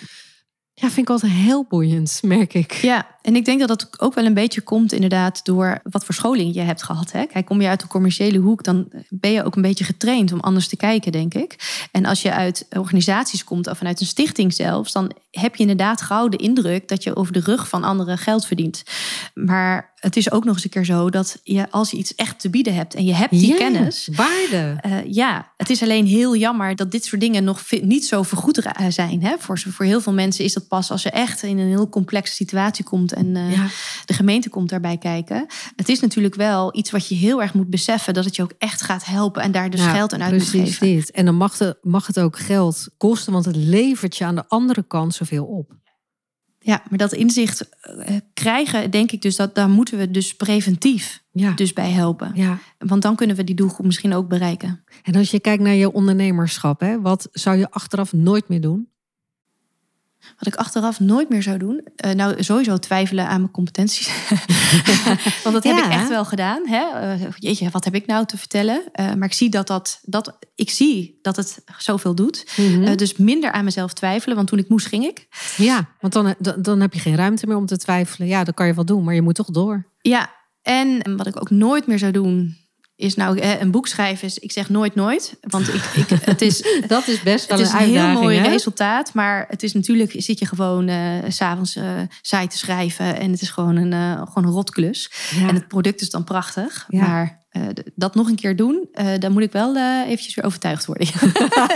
Ja, vind ik altijd heel boeiend, merk ik. Ja, en ik denk dat dat ook wel een beetje komt inderdaad door wat voor scholing je hebt gehad. Hè? Kijk, kom je uit de commerciële hoek, dan ben je ook een beetje getraind om anders te kijken, denk ik. En als je uit organisaties komt of vanuit een stichting zelfs, dan heb je inderdaad gauw de indruk dat je over de rug van anderen geld verdient. Maar het is ook nog eens een keer zo dat je als je iets echt te bieden hebt en je hebt die kennis, Waarde. eh, ja, het is alleen heel jammer dat dit soort dingen nog niet zo vergoed ra- zijn. Hè? Voor, voor heel veel mensen is dat pas als je echt in een heel complexe situatie komt en eh, Ja. de gemeente komt daarbij kijken. Het is natuurlijk wel iets wat je heel erg moet beseffen, dat het je ook echt gaat helpen en daar dus geld aan uit moet precies geven. dit. En dan mag, de, mag het ook geld kosten, want het levert je aan de andere kant zoveel op. Ja, maar dat inzicht eh, krijgen, denk ik dus, dat daar moeten we dus preventief Ja. dus bij helpen. ja. Want dan kunnen we die doelgroep misschien ook bereiken. En als je kijkt naar je ondernemerschap, hè, wat zou je achteraf nooit meer doen? Wat ik achteraf nooit meer zou doen. eh, nou, sowieso twijfelen aan mijn competenties. (laughs) Want dat heb Ja. ik echt wel gedaan. Hè? Jeetje, wat heb ik nou te vertellen? Eh, maar ik zie dat, dat, dat, ik zie dat het zoveel doet. Mhm. Dus minder aan mezelf twijfelen. Want toen ik moest, ging ik. ja, want dan, dan, dan heb je geen ruimte meer om te twijfelen. Ja, dat kan je wel doen, maar je moet toch door. Ja, en wat ik ook nooit meer zou doen... is nou een boek schrijven. Is, ik zeg nooit nooit, want ik, ik, (laughs) het is dat is best wel het is een een heel mooi hè? resultaat, maar het is natuurlijk zit je gewoon s s'avonds eh saai te schrijven en het is gewoon een eh, gewoon een rotklus. Ja. En het product is dan prachtig, Ja. maar eh, dat nog een keer doen, eh dan moet ik wel eh, eventjes weer overtuigd worden.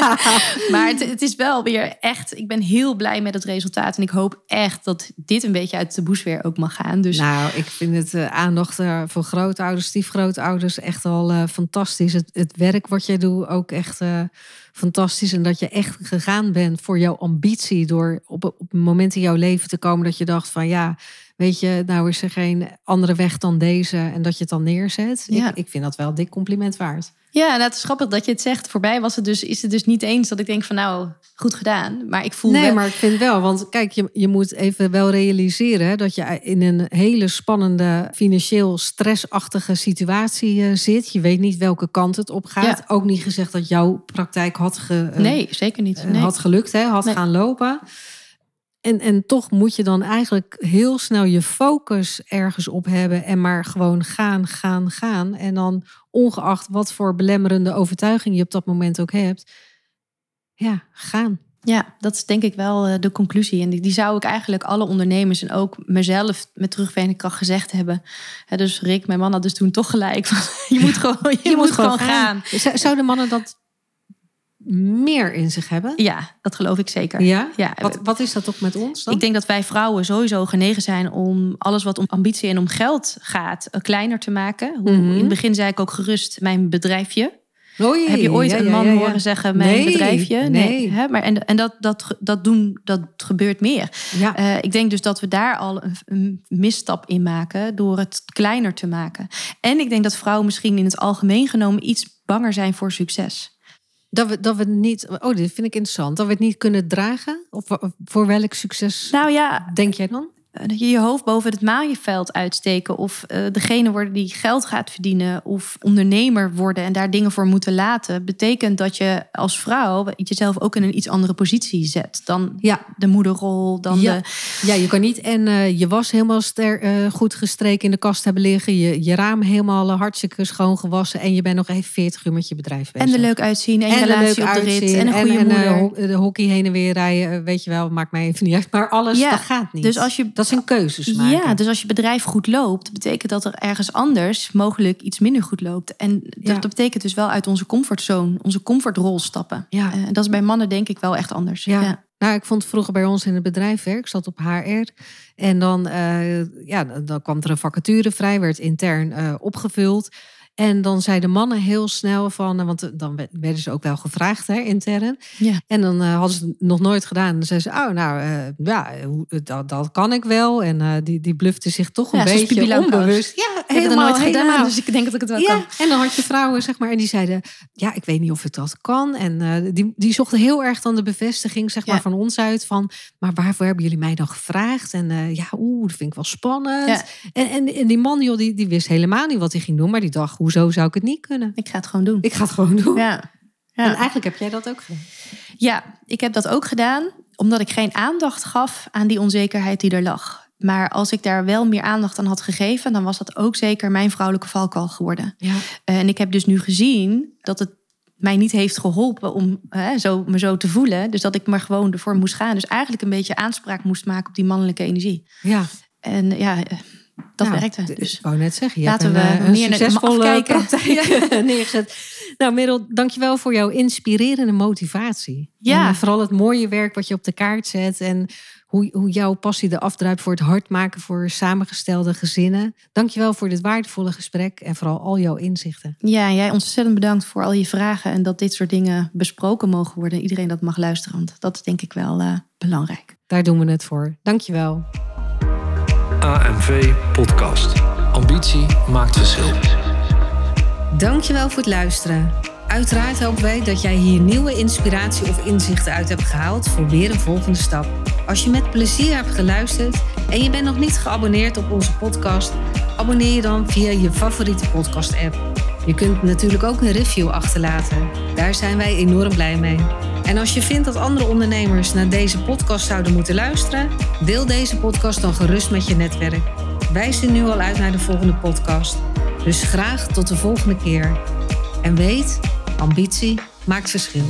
(laughs) maar het, het is wel weer echt. Ik ben heel blij met het resultaat en ik hoop echt dat dit een beetje uit de boes weer ook mag gaan. Dus Nou, ik vind het aandacht voor grootouders, stiefgrootouders echt al fantastisch. Het, het werk wat jij doet ook echt fantastisch. En dat je echt gegaan bent voor jouw ambitie door op, op een moment in jouw leven te komen dat je dacht van ja, weet je, nou is er geen andere weg dan deze en dat je het dan neerzet. Ja. Ik, ik vind dat wel een dik compliment waard. Ja, en het is grappig dat je het zegt. Voorbij was het dus, is het dus niet eens dat ik denk van nou, goed gedaan. Maar ik voel Nee, wel- maar ik vind wel, want kijk, je, je moet even wel realiseren dat je in een hele spannende, financieel stressachtige situatie eh, zit. Je weet niet welke kant het op gaat. Ja. Ook niet gezegd dat jouw praktijk had, ge, Nee, zeker niet. eh, Nee. had gelukt, hè, had Nee. gaan lopen. En, en toch moet je dan eigenlijk heel snel je focus ergens op hebben en maar gewoon gaan, gaan, gaan. En dan ongeacht wat voor belemmerende overtuiging je op dat moment ook hebt, ja, gaan. Ja, dat is denk ik wel eh, de conclusie. En die, die zou ik eigenlijk alle ondernemers en ook mezelf met terugwerkende kracht gezegd hebben. Dus Rick, mijn man, had dus toen toch gelijk. Van, (laughs) je moet (laughs) gewoon, je, moet gewoon gaan. Zou- Zouden mannen dat meer in zich hebben? Ja, dat geloof ik zeker. Ja? Ja, Wat, wat is dat ook met ons dan? Ik denk dat wij vrouwen sowieso genegen zijn om alles wat om ambitie en om geld gaat eh, kleiner te maken. Hoe, Mhm. In het begin zei ik ook gerust mijn bedrijfje. Oei, Heb je ooit ja, een man ja, ja. horen zeggen mijn Nee, bedrijfje? nee. Hè? Maar en en dat, dat, dat, doen, dat gebeurt meer. Eh, ik denk dus dat we daar al een, een misstap in maken door het kleiner te maken. En ik denk dat vrouwen misschien in het algemeen genomen iets banger zijn voor succes. Dat we, dat we niet. Oh, dit vind ik interessant. Dat we het niet kunnen dragen? Of voor welk succes Nou ja, denk jij dan? Eh, dat je je hoofd boven het maaienveld uitsteken. Of eh, degene worden die geld gaat verdienen. Of ondernemer worden en daar dingen voor moeten laten. Betekent dat je als vrouw jezelf ook in een iets andere positie zet. Dan Ja. de moederrol, dan ja. de... ja, je kan niet en eh, je was helemaal ster, goed gestreken in de kast hebben liggen. Je, je raam helemaal hartstikke schoon gewassen. En je bent nog even 40 uur met je bedrijf bezig. En er leuk uitzien en, je er relatie op de rit. En een goede en, moeder. ho- de hockey heen en weer rijden. Weet je wel, maakt mij even niet uit. Maar alles, Ja, dat gaat niet. dus als je- dat zijn keuzes maken. Ja, dus als je bedrijf goed loopt, betekent dat er ergens anders mogelijk iets minder goed loopt. En dat, Ja. dat betekent dus wel uit onze comfortzone, onze comfortrol stappen. Ja. Eh, dat is bij mannen denk ik wel echt anders. Ja. Nou, ik vond vroeger bij ons in het bedrijf werk, ik zat op HR. En dan, eh, ja, dan dan kwam er een vacature vrij, werd intern eh, opgevuld. En dan zeiden mannen heel snel van, eh, want dan werd- werden ze ook wel gevraagd hè, intern. Ja. En dan eh, hadden ze het nog nooit gedaan. Dan zeiden ze, oh nou, eh, ja, dat, dat kan ik wel. En eh, die, die blufte zich toch een Ja, beetje onbewust. Ja, Ik heb het helemaal, nooit gedaan, helemaal. dus ik denk dat ik het wel Ja, kan. en dan had je vrouwen, zeg maar, en die zeiden: Ja, ik weet niet of ik dat kan. En eh, die, die zochten heel erg dan de bevestiging, zeg maar, van ons uit. Van, maar waarvoor hebben jullie mij dan gevraagd? En eh, ja, oeh, dat vind ik wel spannend. En, en, en die man, joh, die, die wist helemaal niet wat hij ging doen. Maar die dacht: Hoezo zou ik het niet kunnen? Ik ga het gewoon doen. Ik ga het gewoon doen. Ja. En Ja. eigenlijk heb jij dat ook gedaan. ja, ik heb dat ook gedaan omdat ik geen aandacht gaf aan die onzekerheid die er lag. Maar als ik daar wel meer aandacht aan had gegeven, dan was dat ook zeker mijn vrouwelijke valkuil geworden. Ja. Eh, En ik heb dus nu gezien dat het mij niet heeft geholpen om hè, zo, me zo te voelen. Dus dat ik maar gewoon ervoor moest gaan. Dus eigenlijk een beetje aanspraak moest maken op die mannelijke energie. ja. En ja, dat Nou, werkte. d- Dus Ik wou net zeggen, je Laten hebt een, we eh, een meer naar de succesvolle praktijk (laughs) neergezet. Nou, Merel, dankjewel voor jouw inspirerende motivatie. Ja. En eh, vooral het mooie werk wat je op de kaart zet. En hoe, hoe jouw passie de afdruipt voor het hard maken voor samengestelde gezinnen. Dankjewel voor dit waardevolle gesprek en vooral al jouw inzichten. ja, jij ontzettend bedankt voor al je vragen. En dat dit soort dingen besproken mogen worden. En iedereen dat mag luisteren. Want dat is denk ik wel eh, belangrijk. Daar doen we het voor. Dankjewel. AMV Podcast. Ambitie maakt verschil. Dankjewel voor het luisteren. Uiteraard hopen wij dat jij hier nieuwe inspiratie of inzichten uit hebt gehaald voor weer een volgende stap. Als je met plezier hebt geluisterd en je bent nog niet geabonneerd op onze podcast, abonneer je dan via je favoriete podcast-app. Je kunt natuurlijk ook een review achterlaten. Daar zijn wij enorm blij mee. En als je vindt dat andere ondernemers naar deze podcast zouden moeten luisteren, deel deze podcast dan gerust met je netwerk. Wij zien nu al uit naar de volgende podcast. Dus graag tot de volgende keer. En weet, ambitie maakt verschil.